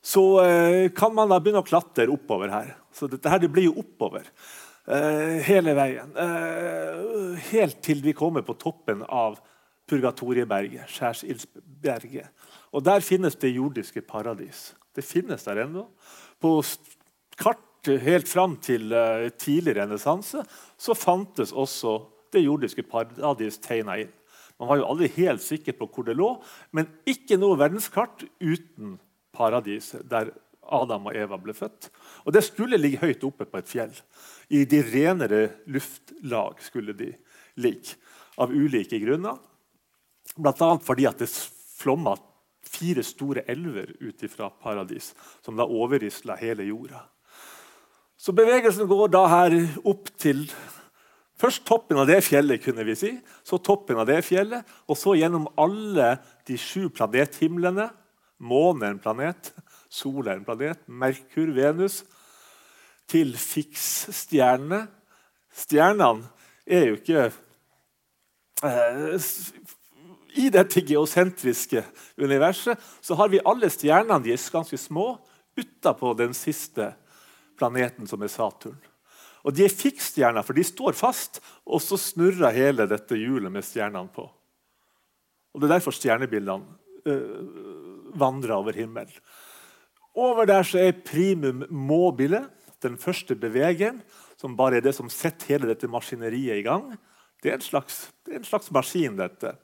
Speaker 1: Så eh, kan man da begynne å klatre oppover her. Så dette her, det blir jo oppover eh, hele veien. Eh, helt til vi kommer på toppen av Purgatorieberget, Skjærsildsberget. Og der finnes det jordiske paradis. Det finnes der ennå. På kart helt fram til tidlig renessanse fantes også det jordiske paradis tegna inn. Man var jo aldri helt sikker på hvor det lå, men ikke noe verdenskart uten paradis, der Adam og Eva ble født. Og Det skulle ligge høyt oppe på et fjell. I de renere luftlag skulle de ligge, av ulike grunner. Bl.a. fordi at det flomma fire store elver ut fra paradis, som da overrisla hele jorda. Så bevegelsen går da her opp til Først toppen av det fjellet, kunne vi si, så toppen av det fjellet, og så gjennom alle de sju planethimlene. Månen er en planet, Sol er en planet, Merkur, Venus, til fiksstjernene. Stjernene er jo ikke eh, I dette geosentriske universet så har vi alle stjernene de er ganske små utapå den siste planeten, som er Saturn. Og de er fiksstjerner, for de står fast, og så snurrer hele dette hjulet med stjernene på. Og Det er derfor stjernebildene øh, vandrer over himmelen. Over der så er primum mobile, den første bevegeren, som bare er det som setter hele dette maskineriet i gang. Det er en slags, er en slags maskin, dette,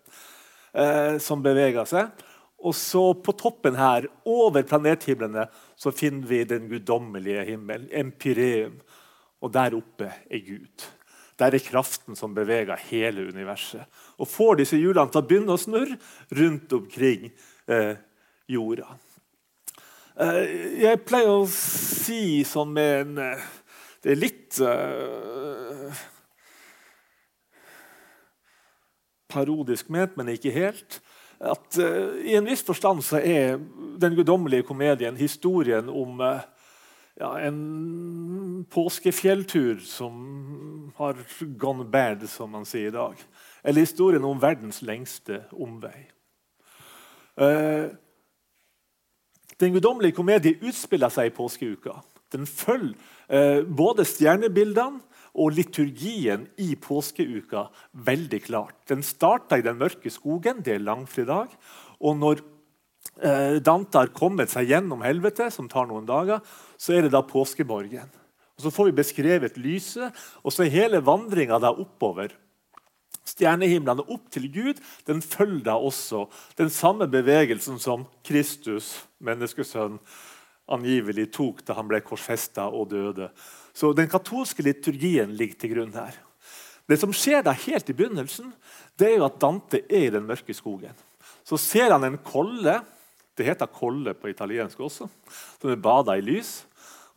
Speaker 1: eh, som beveger seg. Og så På toppen her, over planethimlene, så finner vi den guddommelige himmel, empyreum. Og der oppe er Gud. Der er kraften som beveger hele universet. Og får disse hjulene til å begynne å snurre rundt omkring eh, jorda. Eh, jeg pleier å si sånn med en eh, Det er litt eh, parodisk ment, men ikke helt. At eh, I en viss forstand så er den guddommelige komedien historien om uh, ja, en påskefjelltur som har gone bad, som man sier i dag. Eller historien om verdens lengste omvei. Uh, den guddommelige komedie utspiller seg i påskeuka. Den følger uh, både stjernebildene og liturgien i påskeuka veldig klart. Den starta i den mørke skogen, det er langfredag. Og når Eh, Dante har kommet seg gjennom helvete, som tar noen dager, så er det da påskeborgen. Og Så får vi beskrevet lyset, og så er hele vandringa oppover. Stjernehimlene opp til Gud den følger da også den samme bevegelsen som Kristus, menneskesønn, angivelig tok da han ble korsfesta og døde. Så Den katolske liturgien ligger til grunn her. Det som skjer da helt i begynnelsen, det er jo at Dante er i den mørke skogen. Så ser han en kolle. Det heter kolle på italiensk også. Som er bada i lys.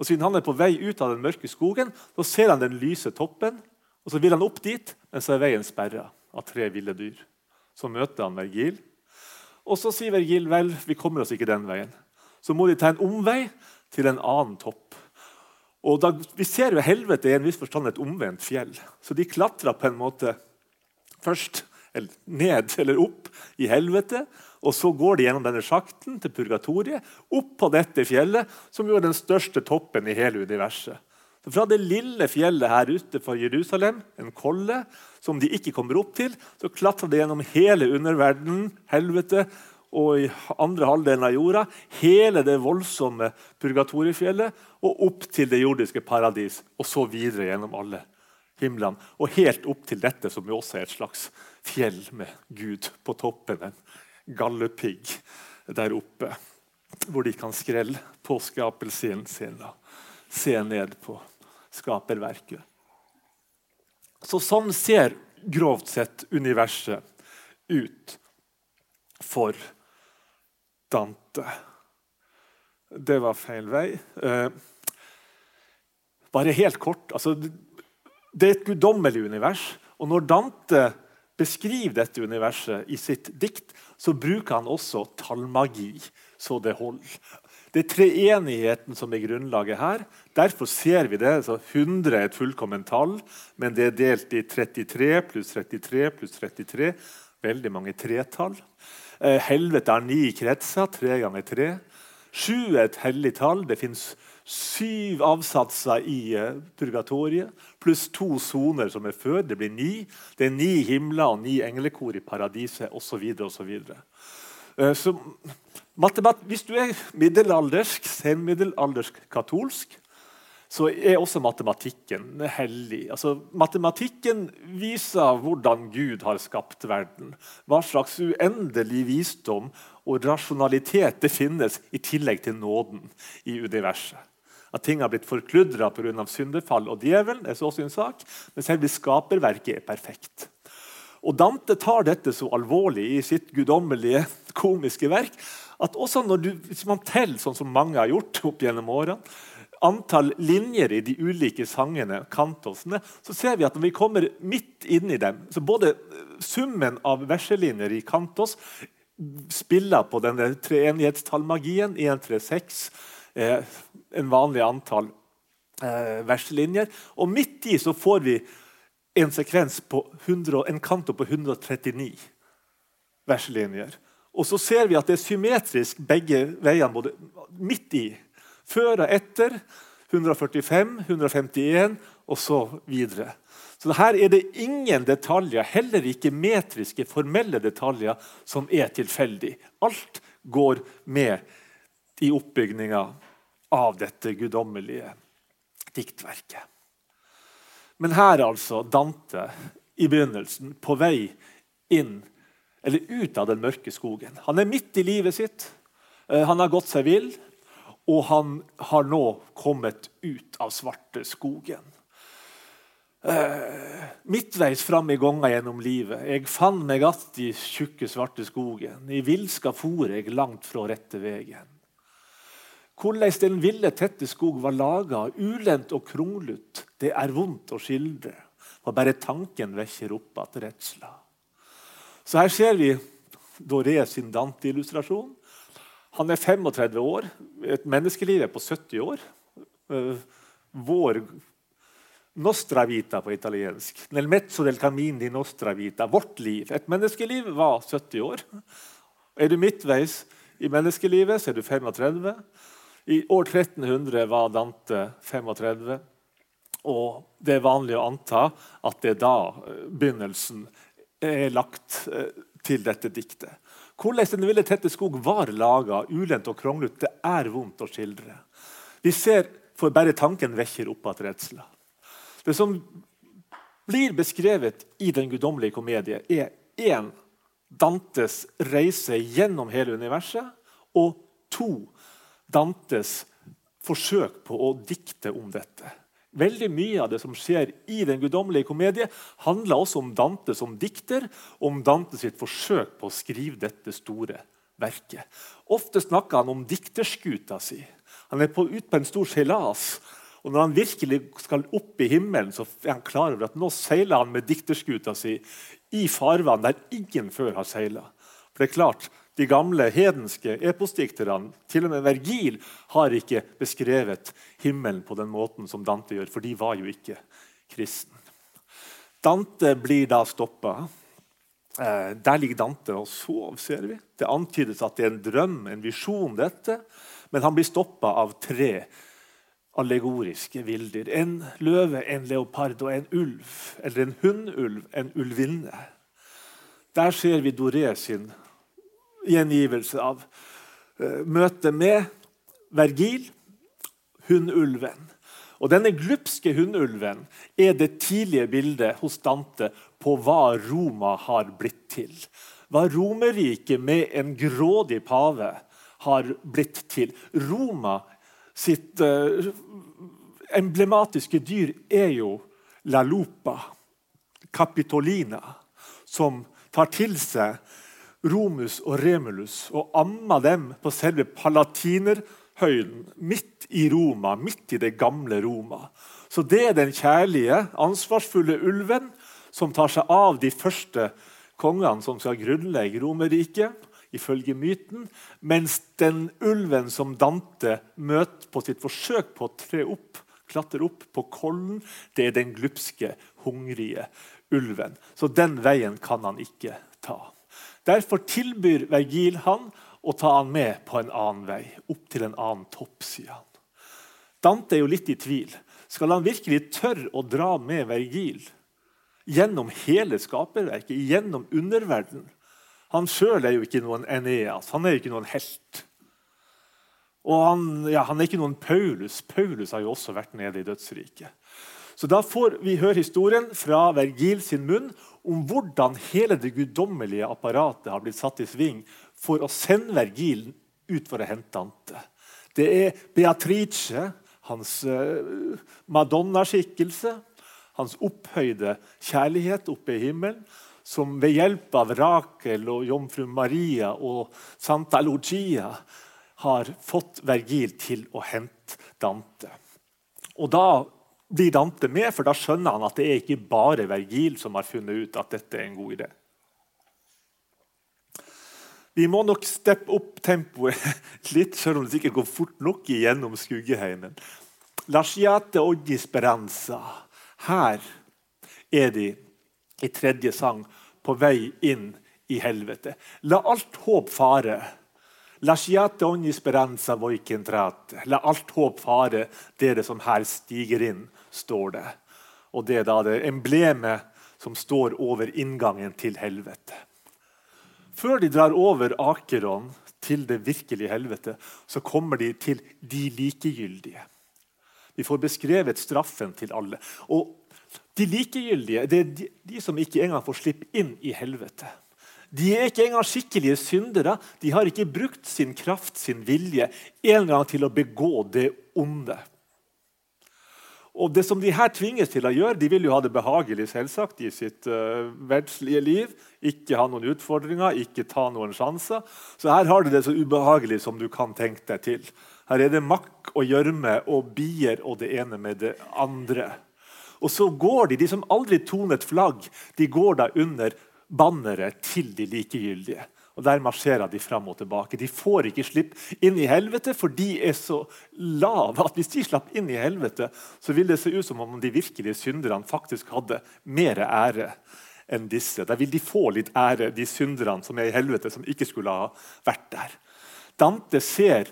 Speaker 1: Og Siden han er på vei ut av den mørke skogen, så ser han den lyse toppen. og Så vil han opp dit, men så er veien sperra av tre ville dyr. Så møter han Vergil. Og så sier Vergil vel, vi kommer oss ikke den veien. Så må de ta en omvei til en annen topp. Og da, Vi ser jo helvete i en viss forstand et omvendt fjell. Så de klatrer på en måte først eller ned eller opp i helvete. Og så går de gjennom denne sjakten til purgatoriet, opp på dette fjellet, som jo er den største toppen i hele universet. Så Fra det lille fjellet her ute for Jerusalem, en kolle, som de ikke kommer opp til, så klatrer de gjennom hele underverdenen, helvete, og i andre halvdelen av jorda, hele det voldsomme purgatoriefjellet, og opp til det jordiske paradis, og så videre gjennom alle himlene. Og helt opp til dette, som jo også er et slags fjell med Gud på toppen. En gallepigg der oppe, hvor de kan skrelle påskapelsen sin og se ned på skaperverket. Så sånn ser grovt sett universet ut for Dante. Det var feil vei. Eh, bare helt kort altså, Det er et guddommelig univers. Og når Dante beskriver dette universet i sitt dikt, så bruker han også tallmagi så det holder. Det er treenigheten som er grunnlaget her. Derfor ser vi det. Så 100 er et fullkomment tall, men det er delt i 33 pluss 33 pluss 33. Veldig mange tretall. Eh, helvete har ni kretser, tre ganger tre. Sju er et hellig tall. Det fins syv avsatser i uh, purgatoriet, pluss to soner som er før. Det blir ni. Det er ni himler og ni englekor i paradiset osv. osv. Så, så hvis du er middelaldersk, senmiddelaldersk katolsk, så er også matematikken hellig. Altså, matematikken viser hvordan Gud har skapt verden. Hva slags uendelig visdom og rasjonalitet det finnes i tillegg til nåden i universet. At ting har blitt forkludra pga. syndefall og djevelen, er så også en sak, men selve skaperverket er perfekt. Og Dante tar dette så alvorlig i sitt guddommelige komiske verk at også når du, hvis man teller sånn som mange har gjort opp gjennom årene, antall linjer i de ulike sangene, kantosene, så ser vi at når vi kommer midt inn i dem så Både summen av verselinjer i kantos spiller på denne treenighetstallmagien 1, 3, 6, eh, en vanlig antall eh, verselinjer. Og midt i så får vi en sekvens på 100, en kanto på 139 verselinjer. Og så ser vi at det er symmetrisk begge veiene, både midt i før og etter. 145, 151 og så videre. Så her er det ingen detaljer, heller ikke metriske, formelle detaljer, som er tilfeldig. Alt går med i oppbygninga av dette guddommelige diktverket. Men her altså Dante i begynnelsen, på vei inn eller ut av den mørke skogen. Han er midt i livet sitt. Eh, han har gått seg vill og han har nå kommet ut av svarte skogen. Uh, midtveis fram i gonga gjennom livet. Jeg fant meg att i tjukke, svarte skogen. I villska for jeg langt fra rette vegen. Hvordan den ville, tette skog var laga, ulendt og kronglut, det er vondt å skildre. For bare tanken vekker opp att redsla. Så her ser vi Doré sin Dante-illustrasjon. Han er 35 år. Et menneskeliv er på 70 år. Eh, vår Nostra vita på italiensk. Nel mezzo del camin di nostra vita. Vårt liv. Et menneskeliv var 70 år. Er du midtveis i menneskelivet, så er du 35. I år 1300 var Dante 35. Og det er vanlig å anta at det er da eh, begynnelsen er lagt eh, til dette diktet. Hvordan Den ville tette skog var laga, ulendt og kronglete, det er vondt å skildre. Vi ser, for bare tanken vekker opp igjen redsla. Det som blir beskrevet i Den guddommelige komedie, er én Dantes reise gjennom hele universet, og to Dantes forsøk på å dikte om dette. Veldig mye av det som skjer i Den guddommelige komedie, handler også om Dante som dikter, om Dante sitt forsøk på å skrive dette store verket. Ofte snakker han om dikterskuta si. Han er på, ut på en stor seilas. Og når han virkelig skal opp i himmelen, så er han klar over at nå seiler han med dikterskuta si i farvann der ingen før har seila. For det er klart, de gamle hedenske eposdikterne, til og med Vergil, har ikke beskrevet himmelen på den måten som Dante gjør, for de var jo ikke kristen. Dante blir da stoppa. Eh, der ligger Dante og sover, ser vi. Det antydes at det er en drøm, en visjon, dette. Men han blir stoppa av tre allegoriske villdyr. En løve, en leopard og en ulv. Eller en hunnulv, en ulvinne. Der ser vi Doré sin gjengivelse av uh, møtet med Vergil, hunnulven. Og Denne glupske hunnulven er det tidlige bildet hos Dante på hva Roma har blitt til. Hva Romerriket med en grådig pave har blitt til. Roma sitt uh, emblematiske dyr er jo la lupa, capitolina, som tar til seg Romus og Remulus og amma dem på selve Palatinerhøyden, midt i Roma, midt i det gamle Roma. Så det er den kjærlige, ansvarsfulle ulven som tar seg av de første kongene som skal grunnlegge Romerriket, ifølge myten, mens den ulven som Dante møter på sitt forsøk på å tre opp, klatre opp på kollen, det er den glupske, hungrige ulven. Så den veien kan han ikke ta. Derfor tilbyr Vergil han å ta han med på en annen vei, opp til en annen topp. sier han. Dante er jo litt i tvil. Skal han virkelig tørre å dra med Vergil gjennom hele skaperverket, gjennom underverdenen? Han sjøl er jo ikke noen Eneas, han er jo ikke noen helt. Og han, ja, han er ikke noen Paulus. Paulus har jo også vært nede i dødsriket. Så Da får vi høre historien fra Vergil sin munn om hvordan hele det guddommelige apparatet har blitt satt i sving for å sende Vergil ut for å hente Dante. Det er Beatrice, hans uh, madonnaskikkelse, hans opphøyde kjærlighet oppe i himmelen, som ved hjelp av Rakel og jomfru Maria og Santa Lucia har fått Vergil til å hente Dante. Og da blir Dante med, for da skjønner han at det er ikke bare Vergil som har funnet ut at dette er en god idé. Vi må nok steppe opp tempoet litt, selv om det ikke går fort nok igjennom skuggeheimen. Lasciate oggi speranza. Her er de i tredje sang på vei inn i helvete. La alt håp fare. Lasciate ogni speranza voi che entrate. La alt håp fare, dere som her stiger inn står det. Og det er da det emblemet som står over inngangen til helvete. Før de drar over Akeron til det virkelige helvete, så kommer de til de likegyldige. Vi får beskrevet straffen til alle. Og De likegyldige det er de, de som ikke engang får slippe inn i helvete. De er ikke engang skikkelige syndere. De har ikke brukt sin kraft, sin vilje, en gang til å begå det onde. Og det som de her tvinges til å gjøre, De vil jo ha det behagelig selvsagt i sitt uh, verdslige liv. Ikke ha noen utfordringer, ikke ta noen sjanser. Så her har du det så ubehagelig som du kan tenke deg til. Her er det makk og gjørme og bier og det ene med det andre. Og så går de, de som aldri tonet flagg, de går da under banneret til de likegyldige. Og Der marsjerer de fram og tilbake. De får ikke slipp inn i helvete, for de er så lave at hvis de slapp inn i helvete, så vil det se ut som om de virkelige synderne faktisk hadde mer ære enn disse. Da vil de få litt ære, de synderne som er i helvete, som ikke skulle ha vært der. Dante ser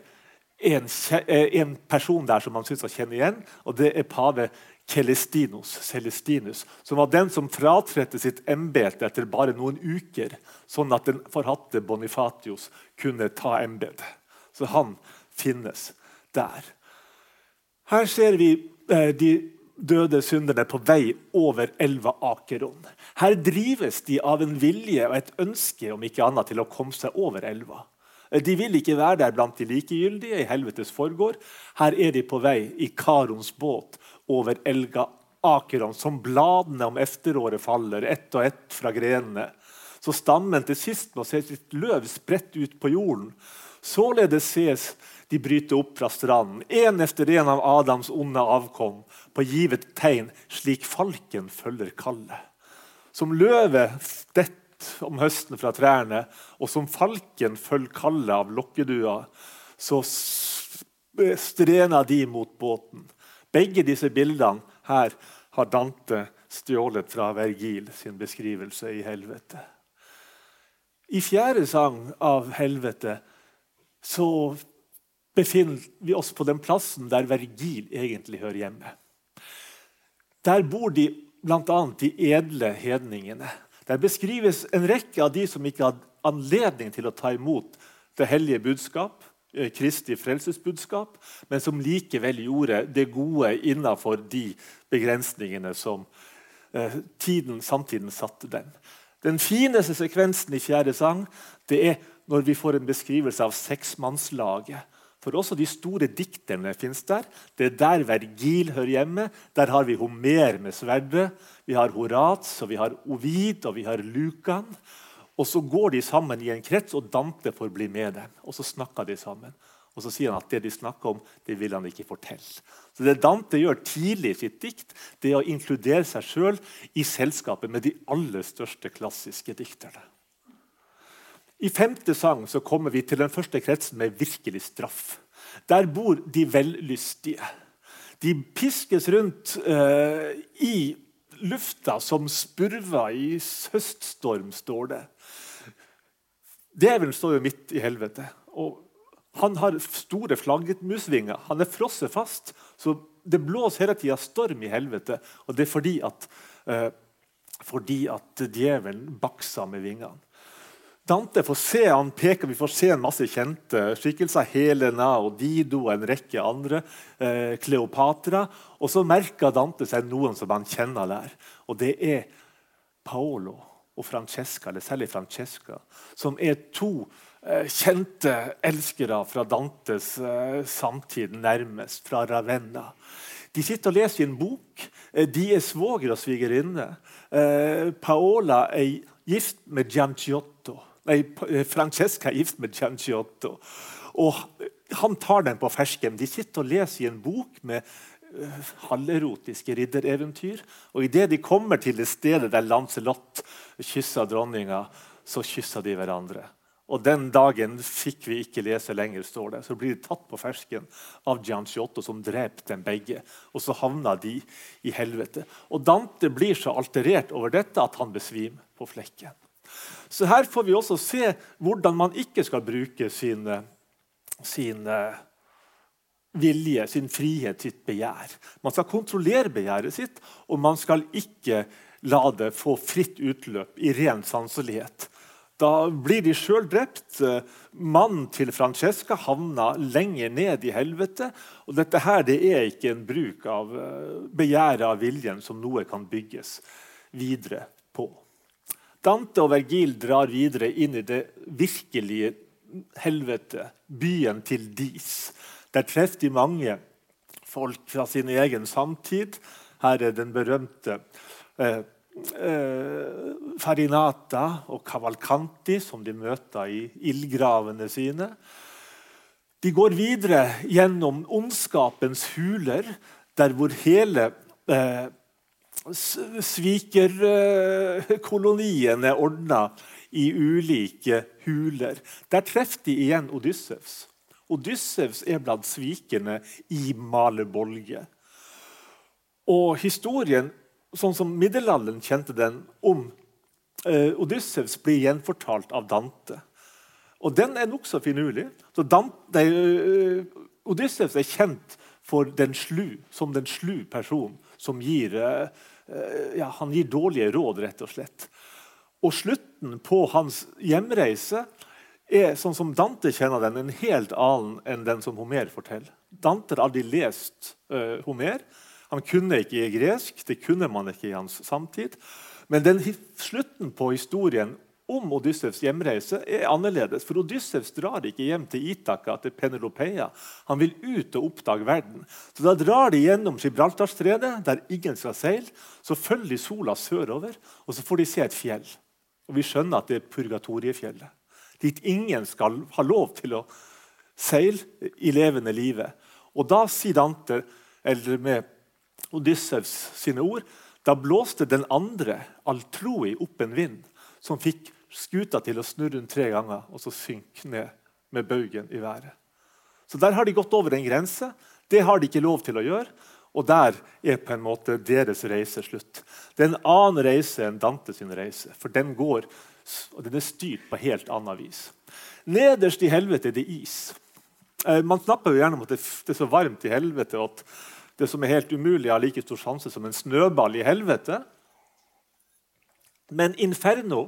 Speaker 1: en, en person der som han syns han kjenner igjen, og det er pave Celestinus, Celestinus, som var den som fratredte sitt embete etter bare noen uker, sånn at den forhatte Bonifatius kunne ta embetet. Så han finnes der. Her ser vi eh, de døde synderne på vei over elva Akeron. Her drives de av en vilje og et ønske om ikke annet til å komme seg over elva. Eh, de vil ikke være der blant de likegyldige i helvetes forgård. Her er de på vei i Karons båt over elga Akeron, som bladene om efteråret faller, ett og ett fra grenene. Så stammen til sist må se sitt løv spredt ut på jorden. Således ses de bryte opp fra stranden, én efter en av Adams onde avkom, på givet tegn, slik falken følger kallet. Som løvet dett om høsten fra trærne, og som falken følger kallet av lokkedua, så strena de mot båten. Begge disse bildene her har Dante stjålet fra Vergil sin beskrivelse i helvete. I fjerde sang av helvete så befinner vi oss på den plassen der Vergil egentlig hører hjemme. Der bor de bl.a. de edle hedningene. Der beskrives en rekke av de som ikke hadde anledning til å ta imot det hellige budskap, Kristi frelsesbudskap, men som likevel gjorde det gode innenfor de begrensningene som eh, tiden, samtiden satte dem. Den fineste sekvensen i fjerde sang det er når vi får en beskrivelse av seksmannslaget for også de store dikterne fins der. Det er der Vergil hører hjemme. Der har vi Homer med sverdet. Vi har Horats, og vi har Ovid og vi har Lukan. Og så går de sammen i en krets, og Dante får bli med dem. Og så snakker de sammen. Og så sier han at det de snakker om, det vil han ikke fortelle. Så Det Dante gjør tidlig i sitt dikt, det er å inkludere seg sjøl i selskapet med de aller største klassiske dikterne. I femte sang så kommer vi til den første kretsen med virkelig straff. Der bor de vellystige. De piskes rundt uh, i lufta som spurver i høststorm, står det. Djevelen står jo midt i helvete. og Han har store flaggermusvinger. Han er frosset fast. Så det blåser hele tida storm i helvete. Og det er fordi at, eh, fordi at djevelen bakser med vingene. Dante får se, han peker, Vi får se en masse kjente skikkelser. Helena og Dido og en rekke andre. Eh, Kleopatra. Og så merker Dante seg noen som han kjenner der. Og det er Paolo og Francesca, eller særlig Francesca, som er to eh, kjente elskere fra Dantes eh, samtid, nærmest, fra Ravenna. De sitter og leser i en bok. Eh, de er svoger og svigerinne. Paola er gift med Gianciotto nei, Francesca er gift med Gianciotto. Og han tar den på fersken. De sitter og leser i en bok med halverotiske riddereventyr. Og idet de kommer til det stedet der Lancelot kysser dronninga, så kysser de hverandre. Og Den dagen fikk vi ikke lese lenger, står det. Så blir de tatt på fersken av Gianciotto, som dreper dem begge. Og så havna de i helvete. Og Dante blir så alterert over dette at han besvimer på flekken. Så her får vi også se hvordan man ikke skal bruke sin, sin vilje, sin frihet, sitt begjær. Man skal kontrollere begjæret sitt, og man skal ikke la det få fritt utløp i ren sanselighet. Da blir de sjøl drept. Mannen til Francesca havna lenger ned i helvete. Og dette her, det er ikke en bruk av begjæret av viljen som noe kan bygges videre på. Dante og Vergil drar videre inn i det virkelige helvete, byen til Dis. Der treffer de mange folk fra sin egen samtid. Her er den berømte eh, eh, Farinata og Cavalcanti, som de møter i ildgravene sine. De går videre gjennom ondskapens huler, der hvor hele eh, er ordna i ulike huler. Der treffer de igjen Odyssevs. Odyssevs er blant svikerne i Malebolge. Og historien, sånn som middelalderen kjente den, om eh, Odyssevs blir gjenfortalt av Dante. Og den er nokså finurlig. Så Dante, eh, Odyssevs er kjent den slu, som den slu personen som gir, eh, ja, han gir dårlige råd, rett og slett. Og slutten på hans hjemreise er sånn som Dante kjenner den, en helt annen enn den som Homer forteller. Dante har aldri lest uh, Homer. Han kunne ikke i gresk, det kunne man ikke i hans samtid. Men den slutten på historien om Odyssevs hjemreise er annerledes. For Odyssevs drar ikke hjem til Itaka til Penelopeia. Han vil ut og oppdage verden. Så Da drar de gjennom Gibraltarstredet, der ingen skal seile. Så følger de sola sørover, og så får de se et fjell. Og Vi skjønner at det er Purgatoriefjellet. Dit ingen skal ha lov til å seile i levende livet. Og da sier Dante, eller med Odyssevs sine ord, da blåste den andre, Altroi, opp en vind som fikk skuta til å snurre rundt tre ganger og så synke ned med baugen i været. Så Der har de gått over en grense. Det har de ikke lov til å gjøre. Og der er på en måte deres reise slutt. Det er en annen reise enn Dante sin reise, for den går og den er styrt på helt annet vis. Nederst i helvete er det is. Eh, man snapper jo gjerne om at det er så varmt i helvete at det som er helt umulig, har like stor sjanse som en snøball i helvete. Men inferno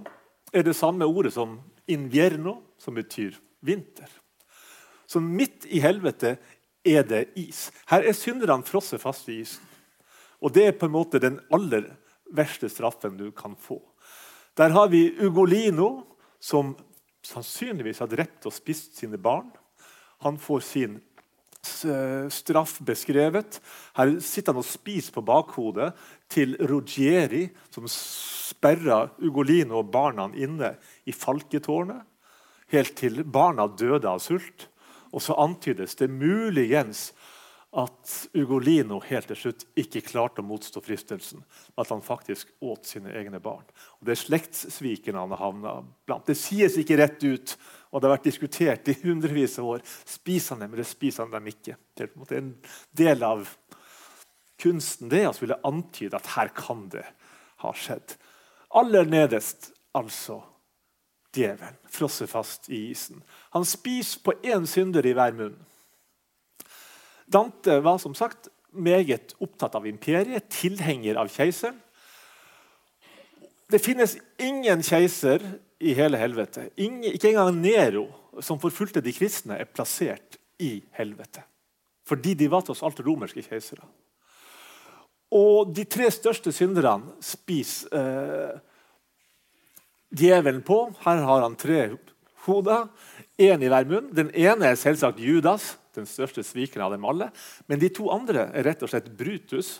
Speaker 1: er det samme ordet som invierno, som betyr vinter. Så midt i helvete er det is. Her er synderne frosset fast i isen. Og det er på en måte den aller verste straffen du kan få. Der har vi Ugolino, som sannsynligvis har drept og spist sine barn. Han får sin straff beskrevet. Her sitter han og spiser på bakhodet til Rogieri, som sperra Ugolino og barna inne i falketårnet, helt til barna døde av sult. Og så antydes det muligens at Ugolino helt til slutt ikke klarte å motstå fristelsen. At han faktisk åt sine egne barn. Og Det er slektssvikene han har havna blant. Det sies ikke rett ut, og det har vært diskutert i hundrevis av år. Spiser han dem, eller spiser han dem ikke? Det er en, en del av kunsten det å ville antyde at her kan det ha skjedd. Aller nederst, altså djevelen, frosset fast i isen. Han spiser på én synder i hver munn. Dante var som sagt meget opptatt av imperiet, tilhenger av keiseren. Det finnes ingen keiser i hele helvete. Ingen, ikke engang Nero, som forfulgte de kristne, er plassert i helvete. Fordi de var tross alt romerske keisere. Og de tre største synderne spiser eh, djevelen på. Her har han tre hoder, én i hver munn. Den ene er selvsagt Judas, den største svikeren av dem alle. Men de to andre er rett og slett Brutus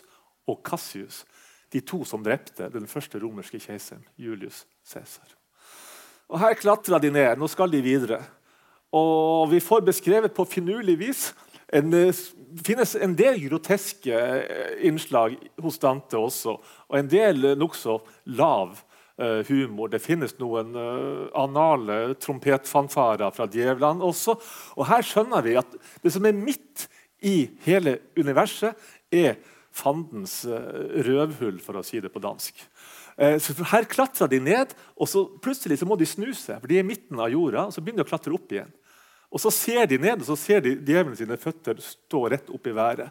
Speaker 1: og Cassius, de to som drepte den første romerske keiseren, Julius Cæsar. Og Her klatra de ned. Nå skal de videre. Og Vi får beskrevet på finurlig vis en, finnes en del groteske innslag hos Dante også, og en del nokså lav humor. Det finnes noen uh, anale trompetfanfarer fra djevlene også. Og her skjønner vi at det som er midt i hele universet, er fandens uh, røvhull, for å si det på dansk. Eh, så her klatrer de ned, og så plutselig så må de snu seg. for de er i midten av jorda, og Så begynner de å klatre opp igjen. Og Så ser de ned, og så ser de djevelen sine føtter stå rett opp i været.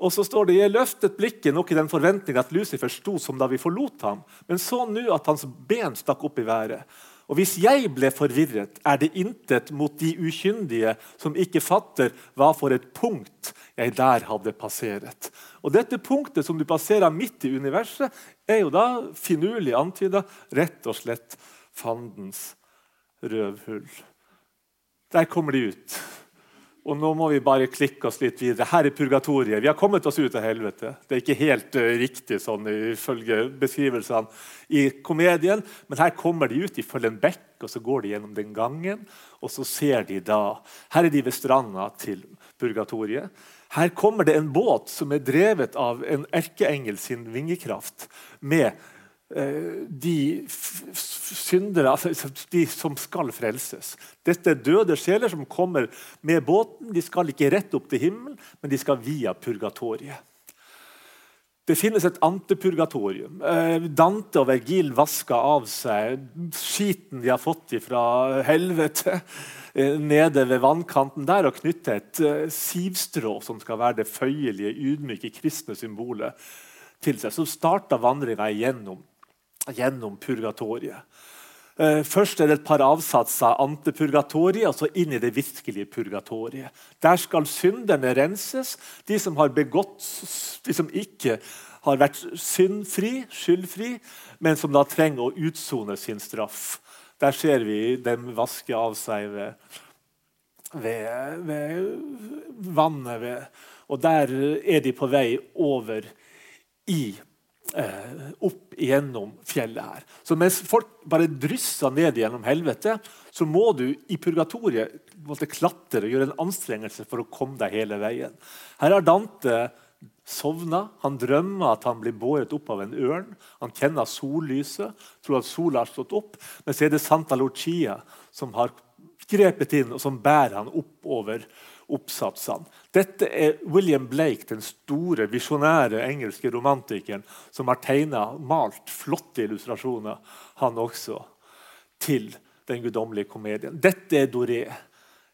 Speaker 1: Og så står det jeg løftet blikket nok i den forventning at Lucifer sto som da vi forlot ham, men så nå at hans ben stakk opp i været. Og hvis jeg ble forvirret, er det intet mot de ukyndige som ikke fatter hva for et punkt jeg der hadde passeret. Og Dette punktet som du passerer midt i universet, er jo da finurlig antyda rett og slett fandens røvhull. Der kommer de ut. Og nå må vi bare klikke oss litt videre. Her er purgatoriet. Vi har kommet oss ut av helvete. Det er ikke helt uh, riktig sånn ifølge beskrivelsene i komedien, men her kommer de ut. De følger en bekk, og så går de gjennom den gangen. Og så ser de da Her er de ved stranda til purgatoriet. Her kommer det en båt som er drevet av en erkeengel sin vingekraft med de syndere, altså de som skal frelses. Dette er døde sjeler som kommer med båten. De skal ikke rett opp til himmelen, men de skal via purgatoriet. Det finnes et antepurgatorium. Eh, Dante og Vergil vasker av seg skiten de har fått fra helvete, eh, nede ved vannkanten der og knytter et sivstrå som skal være det føyelige, ydmyke kristne symbolet til seg. Så starter vandringa igjennom gjennom purgatoriet. Eh, først er det et par avsatser antepurgatoriet, og så inn i det virkelige purgatoriet. Der skal synderne renses, de som har begått, de som ikke har vært syndfri, skyldfri, men som da trenger å utsone sin straff. Der ser vi dem vaske av seg ved, ved, ved vannet. Ved, og der er de på vei over i opp gjennom fjellet her. Så mens folk bare drysser ned gjennom helvete, så må du i purgatoriet måtte klatre og gjøre en anstrengelse for å komme deg hele veien. Her har Dante sovna. Han drømmer at han blir båret opp av en ørn. Han kjenner sollyset, tror at sola har stått opp. Men så er det Santa Lucia som har grepet inn og som bærer han oppover oppsatsene. Dette er William Blake, den store, visjonære engelske romantikeren, som har tegna, malt flotte illustrasjoner, han også, til den guddommelige komedien. Dette er Doré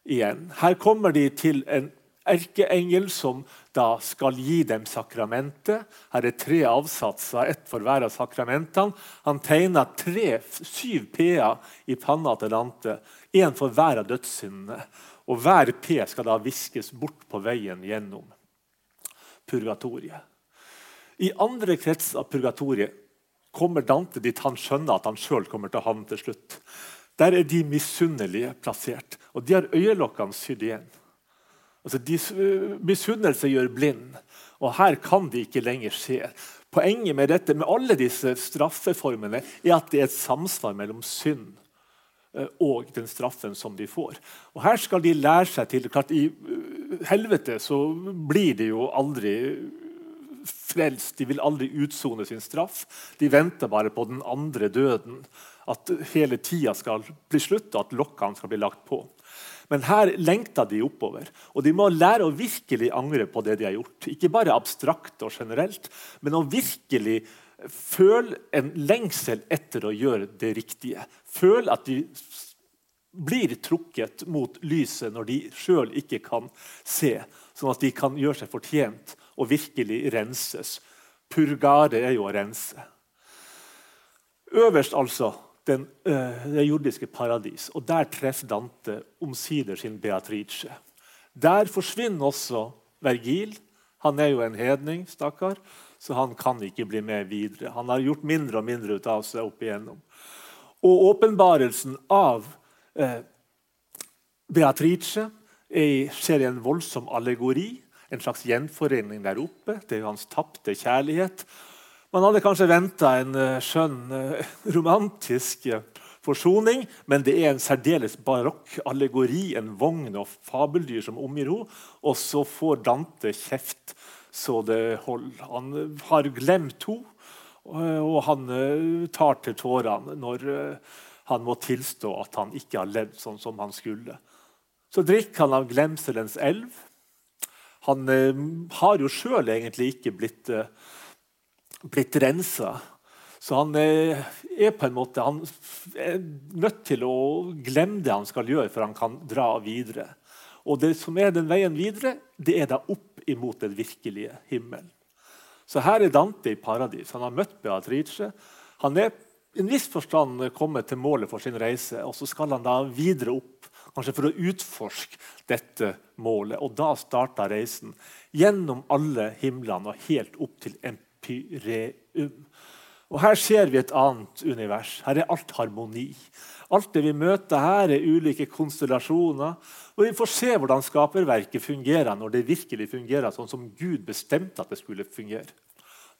Speaker 1: igjen. Her kommer de til en erkeengel som da skal gi dem sakramentet. Her er tre avsatser, ett for hver av sakramentene. Han tegner tre, syv p-er i panna til Dante, én for hver av dødssyndene. Og hver P skal da viskes bort på veien gjennom purgatoriet. I andre krets av purgatoriet kommer Dante dit han skjønner at han sjøl kommer til å havne til slutt. Der er de misunnelige plassert, og de har øyelokkene sydd igjen. Altså, de, misunnelse gjør blind, og her kan det ikke lenger skje. Poenget med dette, med alle disse straffeformene er at det er et samsvar mellom synd og den straffen som de får. Og Her skal de lære seg til klart I eh, helvete så blir de jo aldri frelst. De vil aldri utsone sin straff. De venter bare på den andre døden. At hele tida skal bli slutt, og at lokkene skal bli lagt på. Men her lengter de oppover. Og de må lære å virkelig angre på det de har gjort. Ikke bare abstrakt og generelt, men å virkelig føle en lengsel etter å gjøre det riktige. Føle at de blir trukket mot lyset når de sjøl ikke kan se, sånn at de kan gjøre seg fortjent og virkelig renses. Purgare er jo å rense. Øverst altså den, uh, det jordiske paradis. Og der treffer Dante omsider sin Beatrice. Der forsvinner også Vergil. Han er jo en hedning, stakkar, så han kan ikke bli med videre. Han har gjort mindre og mindre ut av seg opp igjennom. Og åpenbarelsen av Beatrice er, skjer i en voldsom allegori. En slags gjenforening der oppe. Det er hans tapte kjærlighet. Man hadde kanskje venta en uh, skjønn, uh, romantisk forsoning, men det er en særdeles barokk allegori, en vogn og fabeldyr som omgir henne. Og så får Dante kjeft så det holder. Han har glemt henne, og han tar til tårene når han må tilstå at han ikke har levd sånn som han skulle. Så drikker han av glemselens elv. Han har jo sjøl egentlig ikke blitt blitt rensa. Så han eh, er på en måte han er nødt til å glemme det han skal gjøre, for han kan dra videre. Og det som er den veien videre, det er da opp imot den virkelige himmelen. Så her er Dante i paradis. Han har møtt Beatrice. Han er i en viss forstand kommet til målet for sin reise, og så skal han da videre opp, kanskje for å utforske dette målet. Og da starter reisen gjennom alle himlene og helt opp til Empyreum. Og Her ser vi et annet univers. Her er alt harmoni. Alt det vi møter her, er ulike konstellasjoner. Og Vi får se hvordan skaperverket fungerer når det virkelig fungerer sånn som Gud bestemte at det skulle fungere.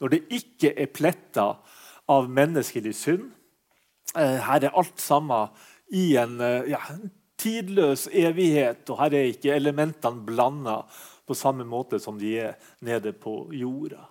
Speaker 1: Når det ikke er pletta av menneskelig synd. Eh, her er alt sammen i en eh, ja, tidløs evighet, og her er ikke elementene blanda på samme måte som de er nede på jorda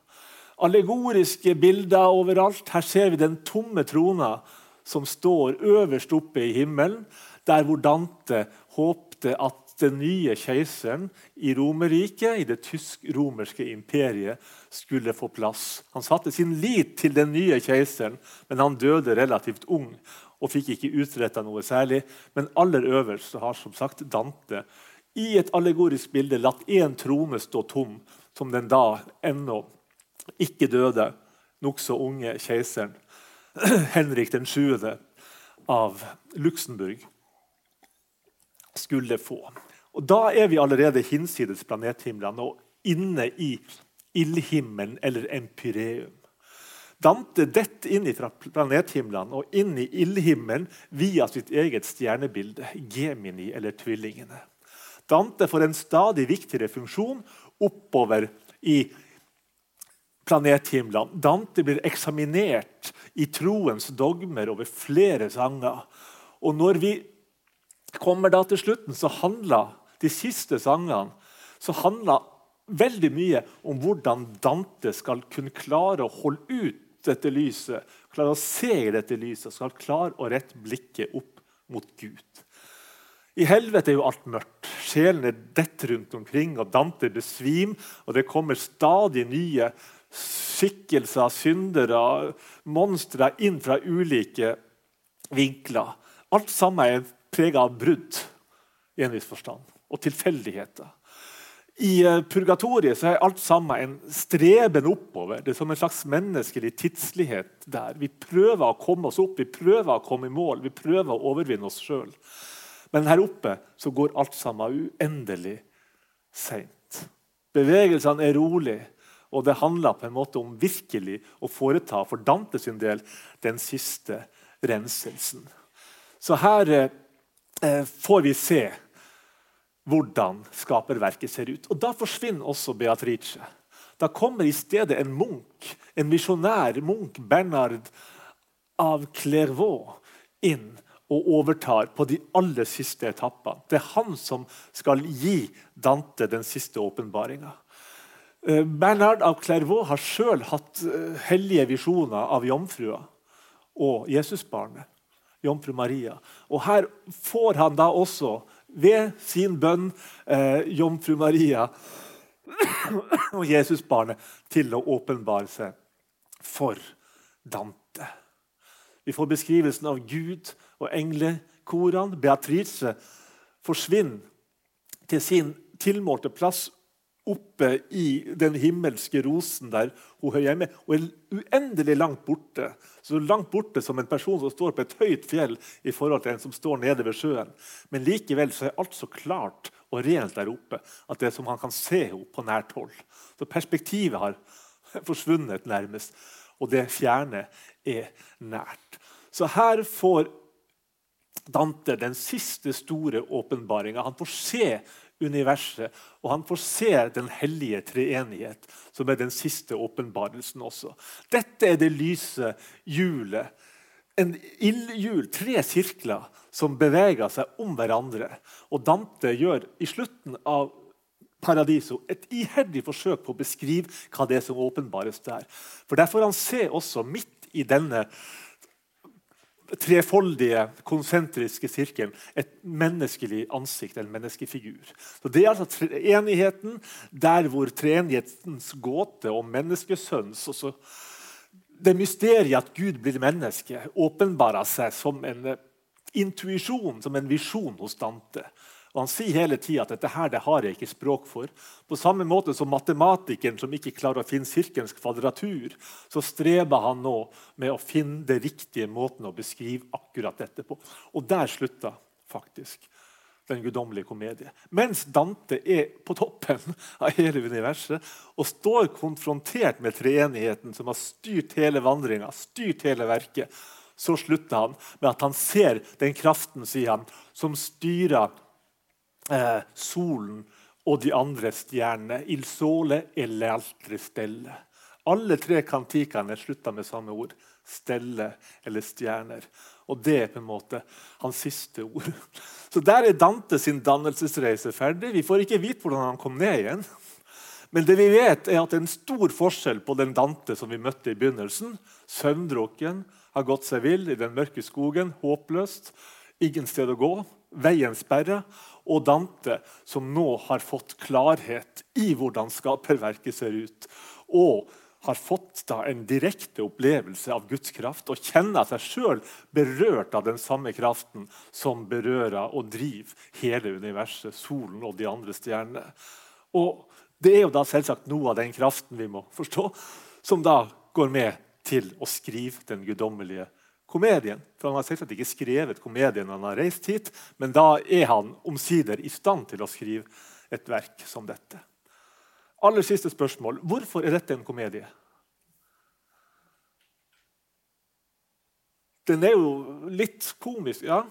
Speaker 1: allegoriske bilder overalt. Her ser vi den tomme trona som står øverst oppe i himmelen, der hvor Dante håpte at den nye keiseren i Romerriket, i det tysk-romerske imperiet, skulle få plass. Han satte sin lit til den nye keiseren, men han døde relativt ung og fikk ikke utretta noe særlig. Men aller øverst har som sagt Dante i et allegorisk bilde latt én trone stå tom, som den da ennå ikke døde, nokså unge keiseren Henrik den 7. av Luxembourg skulle få. Og Da er vi allerede hinsides planethimlene og inne i ildhimmelen eller empyreum. Dante detter inn fra planethimlene og inn i ildhimmelen via sitt eget stjernebilde, Gemini eller tvillingene. Dante får en stadig viktigere funksjon oppover i planethimlene. Dante blir eksaminert i troens dogmer over flere sanger. Og når vi kommer da til slutten, så handler de siste sangene så handler veldig mye om hvordan Dante skal kunne klare å holde ut dette lyset, klare å se i dette lyset, skal klare å rette blikket opp mot Gud. I helvete er jo alt mørkt. Sjelene detter rundt omkring, og Dante besvimer. Og det kommer stadig nye skikkelser, syndere, monstre inn fra ulike vinkler. Alt sammen er prega av brudd i en viss forstand, og tilfeldigheter. I eh, purgatoriet så er alt sammen en streben oppover. Det er som en slags menneskelig tidslighet der. Vi prøver å komme oss opp, vi prøver å komme i mål, vi prøver å overvinne oss sjøl. Men her oppe så går alt sammen uendelig seint. Bevegelsene er rolig, og det handler på en måte om virkelig å foreta for Dante sin del den siste renselsen. Så her eh, får vi se hvordan skaperverket ser ut. Og Da forsvinner også Beatrice. Da kommer i stedet en munk, en misjonær, munk Bernard av Clairvaux, inn og overtar på de aller siste etappene. Det er han som skal gi Dante den siste åpenbaringa. Eh, Bernard av Clairvaux har sjøl hatt eh, hellige visjoner av jomfrua og Jesusbarnet, jomfru Maria. Og Her får han da også ved sin bønn eh, jomfru Maria og Jesusbarnet til å åpenbare seg for Dante. Vi får beskrivelsen av Gud og englekorene. Beatrice forsvinner til sin tilmålte plass oppe i den himmelske rosen der hun hører hjemme, og er uendelig langt borte. Så langt borte som en person som står på et høyt fjell i forhold til en som står nede ved sjøen. Men likevel så er alt så klart og rent der oppe at det er som han kan se henne på nært hold. Så perspektivet har forsvunnet nærmest, og det fjerne er nært. Så her får Dante den siste store åpenbaringa. Han får se universet. Og han får se den hellige treenighet, som er den siste åpenbarelsen også. Dette er det lyse hjulet. En ildhjul, tre sirkler, som beveger seg om hverandre. Og Dante gjør i slutten av Paradiso et iherdig forsøk på å beskrive hva det er som åpenbares der. For Der får han se også, midt i denne trefoldige, konsentriske sirkelen et menneskelig ansikt, en menneskefigur. Så Det er altså enigheten der hvor treenighetens gåte og menneskesønns også, Det mysteriet at Gud blir menneske, åpenbarer seg som en eh, intuisjon, som en visjon hos Dante. Og Han sier hele tida at dette her, det har jeg ikke språk for. På samme måte som matematikeren som ikke klarer å finne sirkelens kvadratur, så streber han nå med å finne den riktige måten å beskrive akkurat dette på. Og der slutta faktisk den guddommelige komedie. Mens Dante er på toppen av hele universet og står konfrontert med treenigheten som har styrt hele vandringa, styrt hele verket, så slutter han med at han ser den kraften, sier han, som styrer eh, solen og de andre stjernene. Il sole e le altre stelle. Alle tre kantikene slutta med samme ord. Stelle eller stjerner. Og det er på en måte hans siste ord. Så Der er Dante sin dannelsesreise ferdig. Vi får ikke vite hvordan han kom ned igjen. Men det vi vet er at det er en stor forskjell på den Dante som vi møtte i begynnelsen. Søvndrukken, har gått seg vill i den mørke skogen, håpløst. Ingen sted å gå. Veien sperra og Dante, som nå har fått klarhet i hvordan skaperverket ser ut. Og har fått da en direkte opplevelse av Guds kraft og kjenner seg sjøl berørt av den samme kraften som berører og driver hele universet, solen og de andre stjernene. Og Det er jo da selvsagt noe av den kraften vi må forstå, som da går med til å skrive den guddommelige komedien. For Han har selvsagt ikke skrevet komedien han har reist hit, men da er han omsider i stand til å skrive et verk som dette. Aller siste spørsmål. Hvorfor er dette en komedie? Den er jo litt komisk, ja.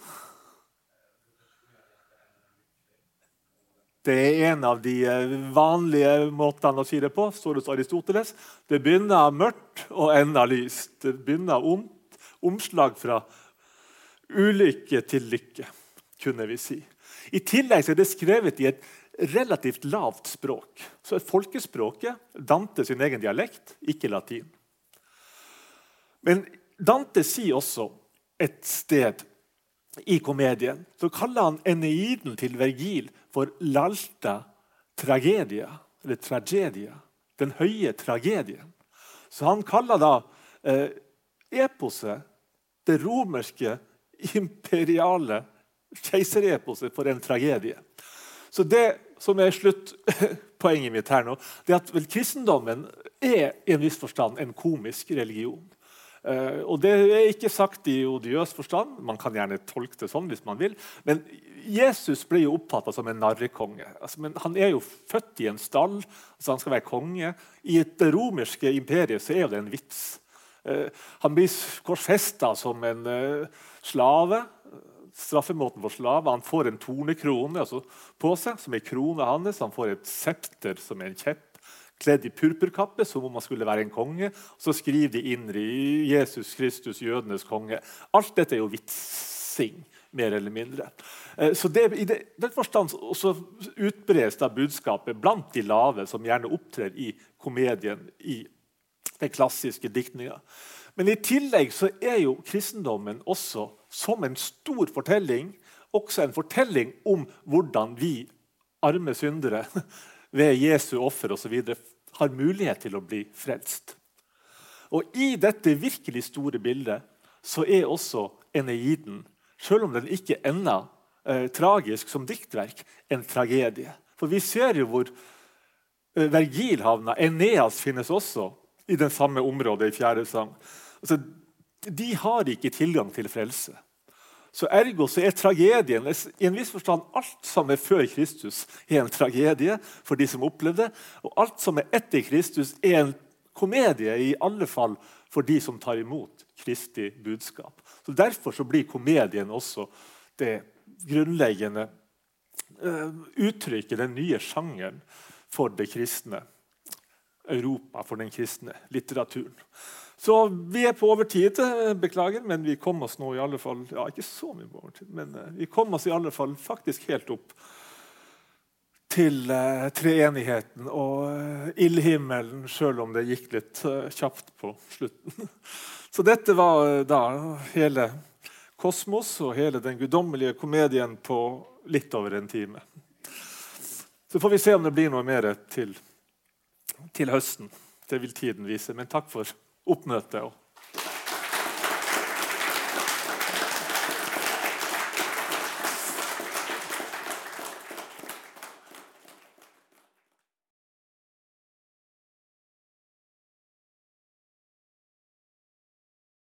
Speaker 1: Det er en av de eh, vanlige måtene å si det på. står hos Aristoteles. Det begynner mørkt og ender lyst. Det begynner om, omslag fra ulykke til lykke, kunne vi si. I tillegg er det skrevet i et relativt lavt språk. Så er folkespråket Dante sin egen dialekt, ikke latin. Men Dante sier også et sted i komedien så kaller han Eneiden til Vergil for l'alta tragedia, eller tragedia. Den høye tragedien. Så han kaller da eh, eposet, det romerske imperiale keisereposet, for en tragedie. Så det som er sluttpoenget mitt her nå, det er at vel, kristendommen er i en viss forstand en komisk religion. Uh, og Det er ikke sagt i odiøs forstand, man kan gjerne tolke det sånn hvis man vil. Men Jesus ble jo oppfatta som en narrekonge. Altså, han er jo født i en stall, så han skal være konge. I det romerske imperiet så er det en vits. Uh, han blir korsfesta som en uh, slave straffemåten for slave. Han får en tornekrone altså, på seg, som er krone hans. Han får et septer, som er en kjepp. Kledd i purpurkappe, som om han skulle være en konge. Så skriver de inn i Jesus Kristus, jødenes konge. Alt dette er jo vitsing, mer eller mindre. Eh, så det, I den forstand så utbres da budskapet blant de lave, som gjerne opptrer i komedien i den klassiske diktninga. Men i tillegg så er jo kristendommen også som en stor fortelling også en fortelling om hvordan vi arme syndere ved Jesu offer osv. har mulighet til å bli frelst. Og I dette virkelig store bildet så er også Eneiden, selv om den ikke ennå eh, tragisk som diktverk, en tragedie. For vi ser jo hvor eh, Vergil havna. Eneas finnes også i den samme området i fjerde sang. Altså, de har ikke tilgang til frelse. Så Ergo så er tragedien i en viss forstand alt som er før Kristus, er en tragedie for de som opplevde det. Og alt som er etter Kristus, er en komedie, i alle fall for de som tar imot Kristi budskap. Så Derfor så blir komedien også det grunnleggende uh, uttrykket, den nye sjangeren for det kristne Europa, for den kristne litteraturen. Så vi er på overtid. Eh, beklager, men vi kom oss nå i alle fall ja, ikke så mye på overtid, men uh, vi kom oss i alle fall faktisk helt opp til uh, treenigheten og ildhimmelen, sjøl om det gikk litt kjapt på slutten. Så dette var da hele kosmos og hele den guddommelige komedien på litt over en time. Så får vi se om det blir noe mer til, til høsten. Det vil tiden vise. Men takk for oppmøte.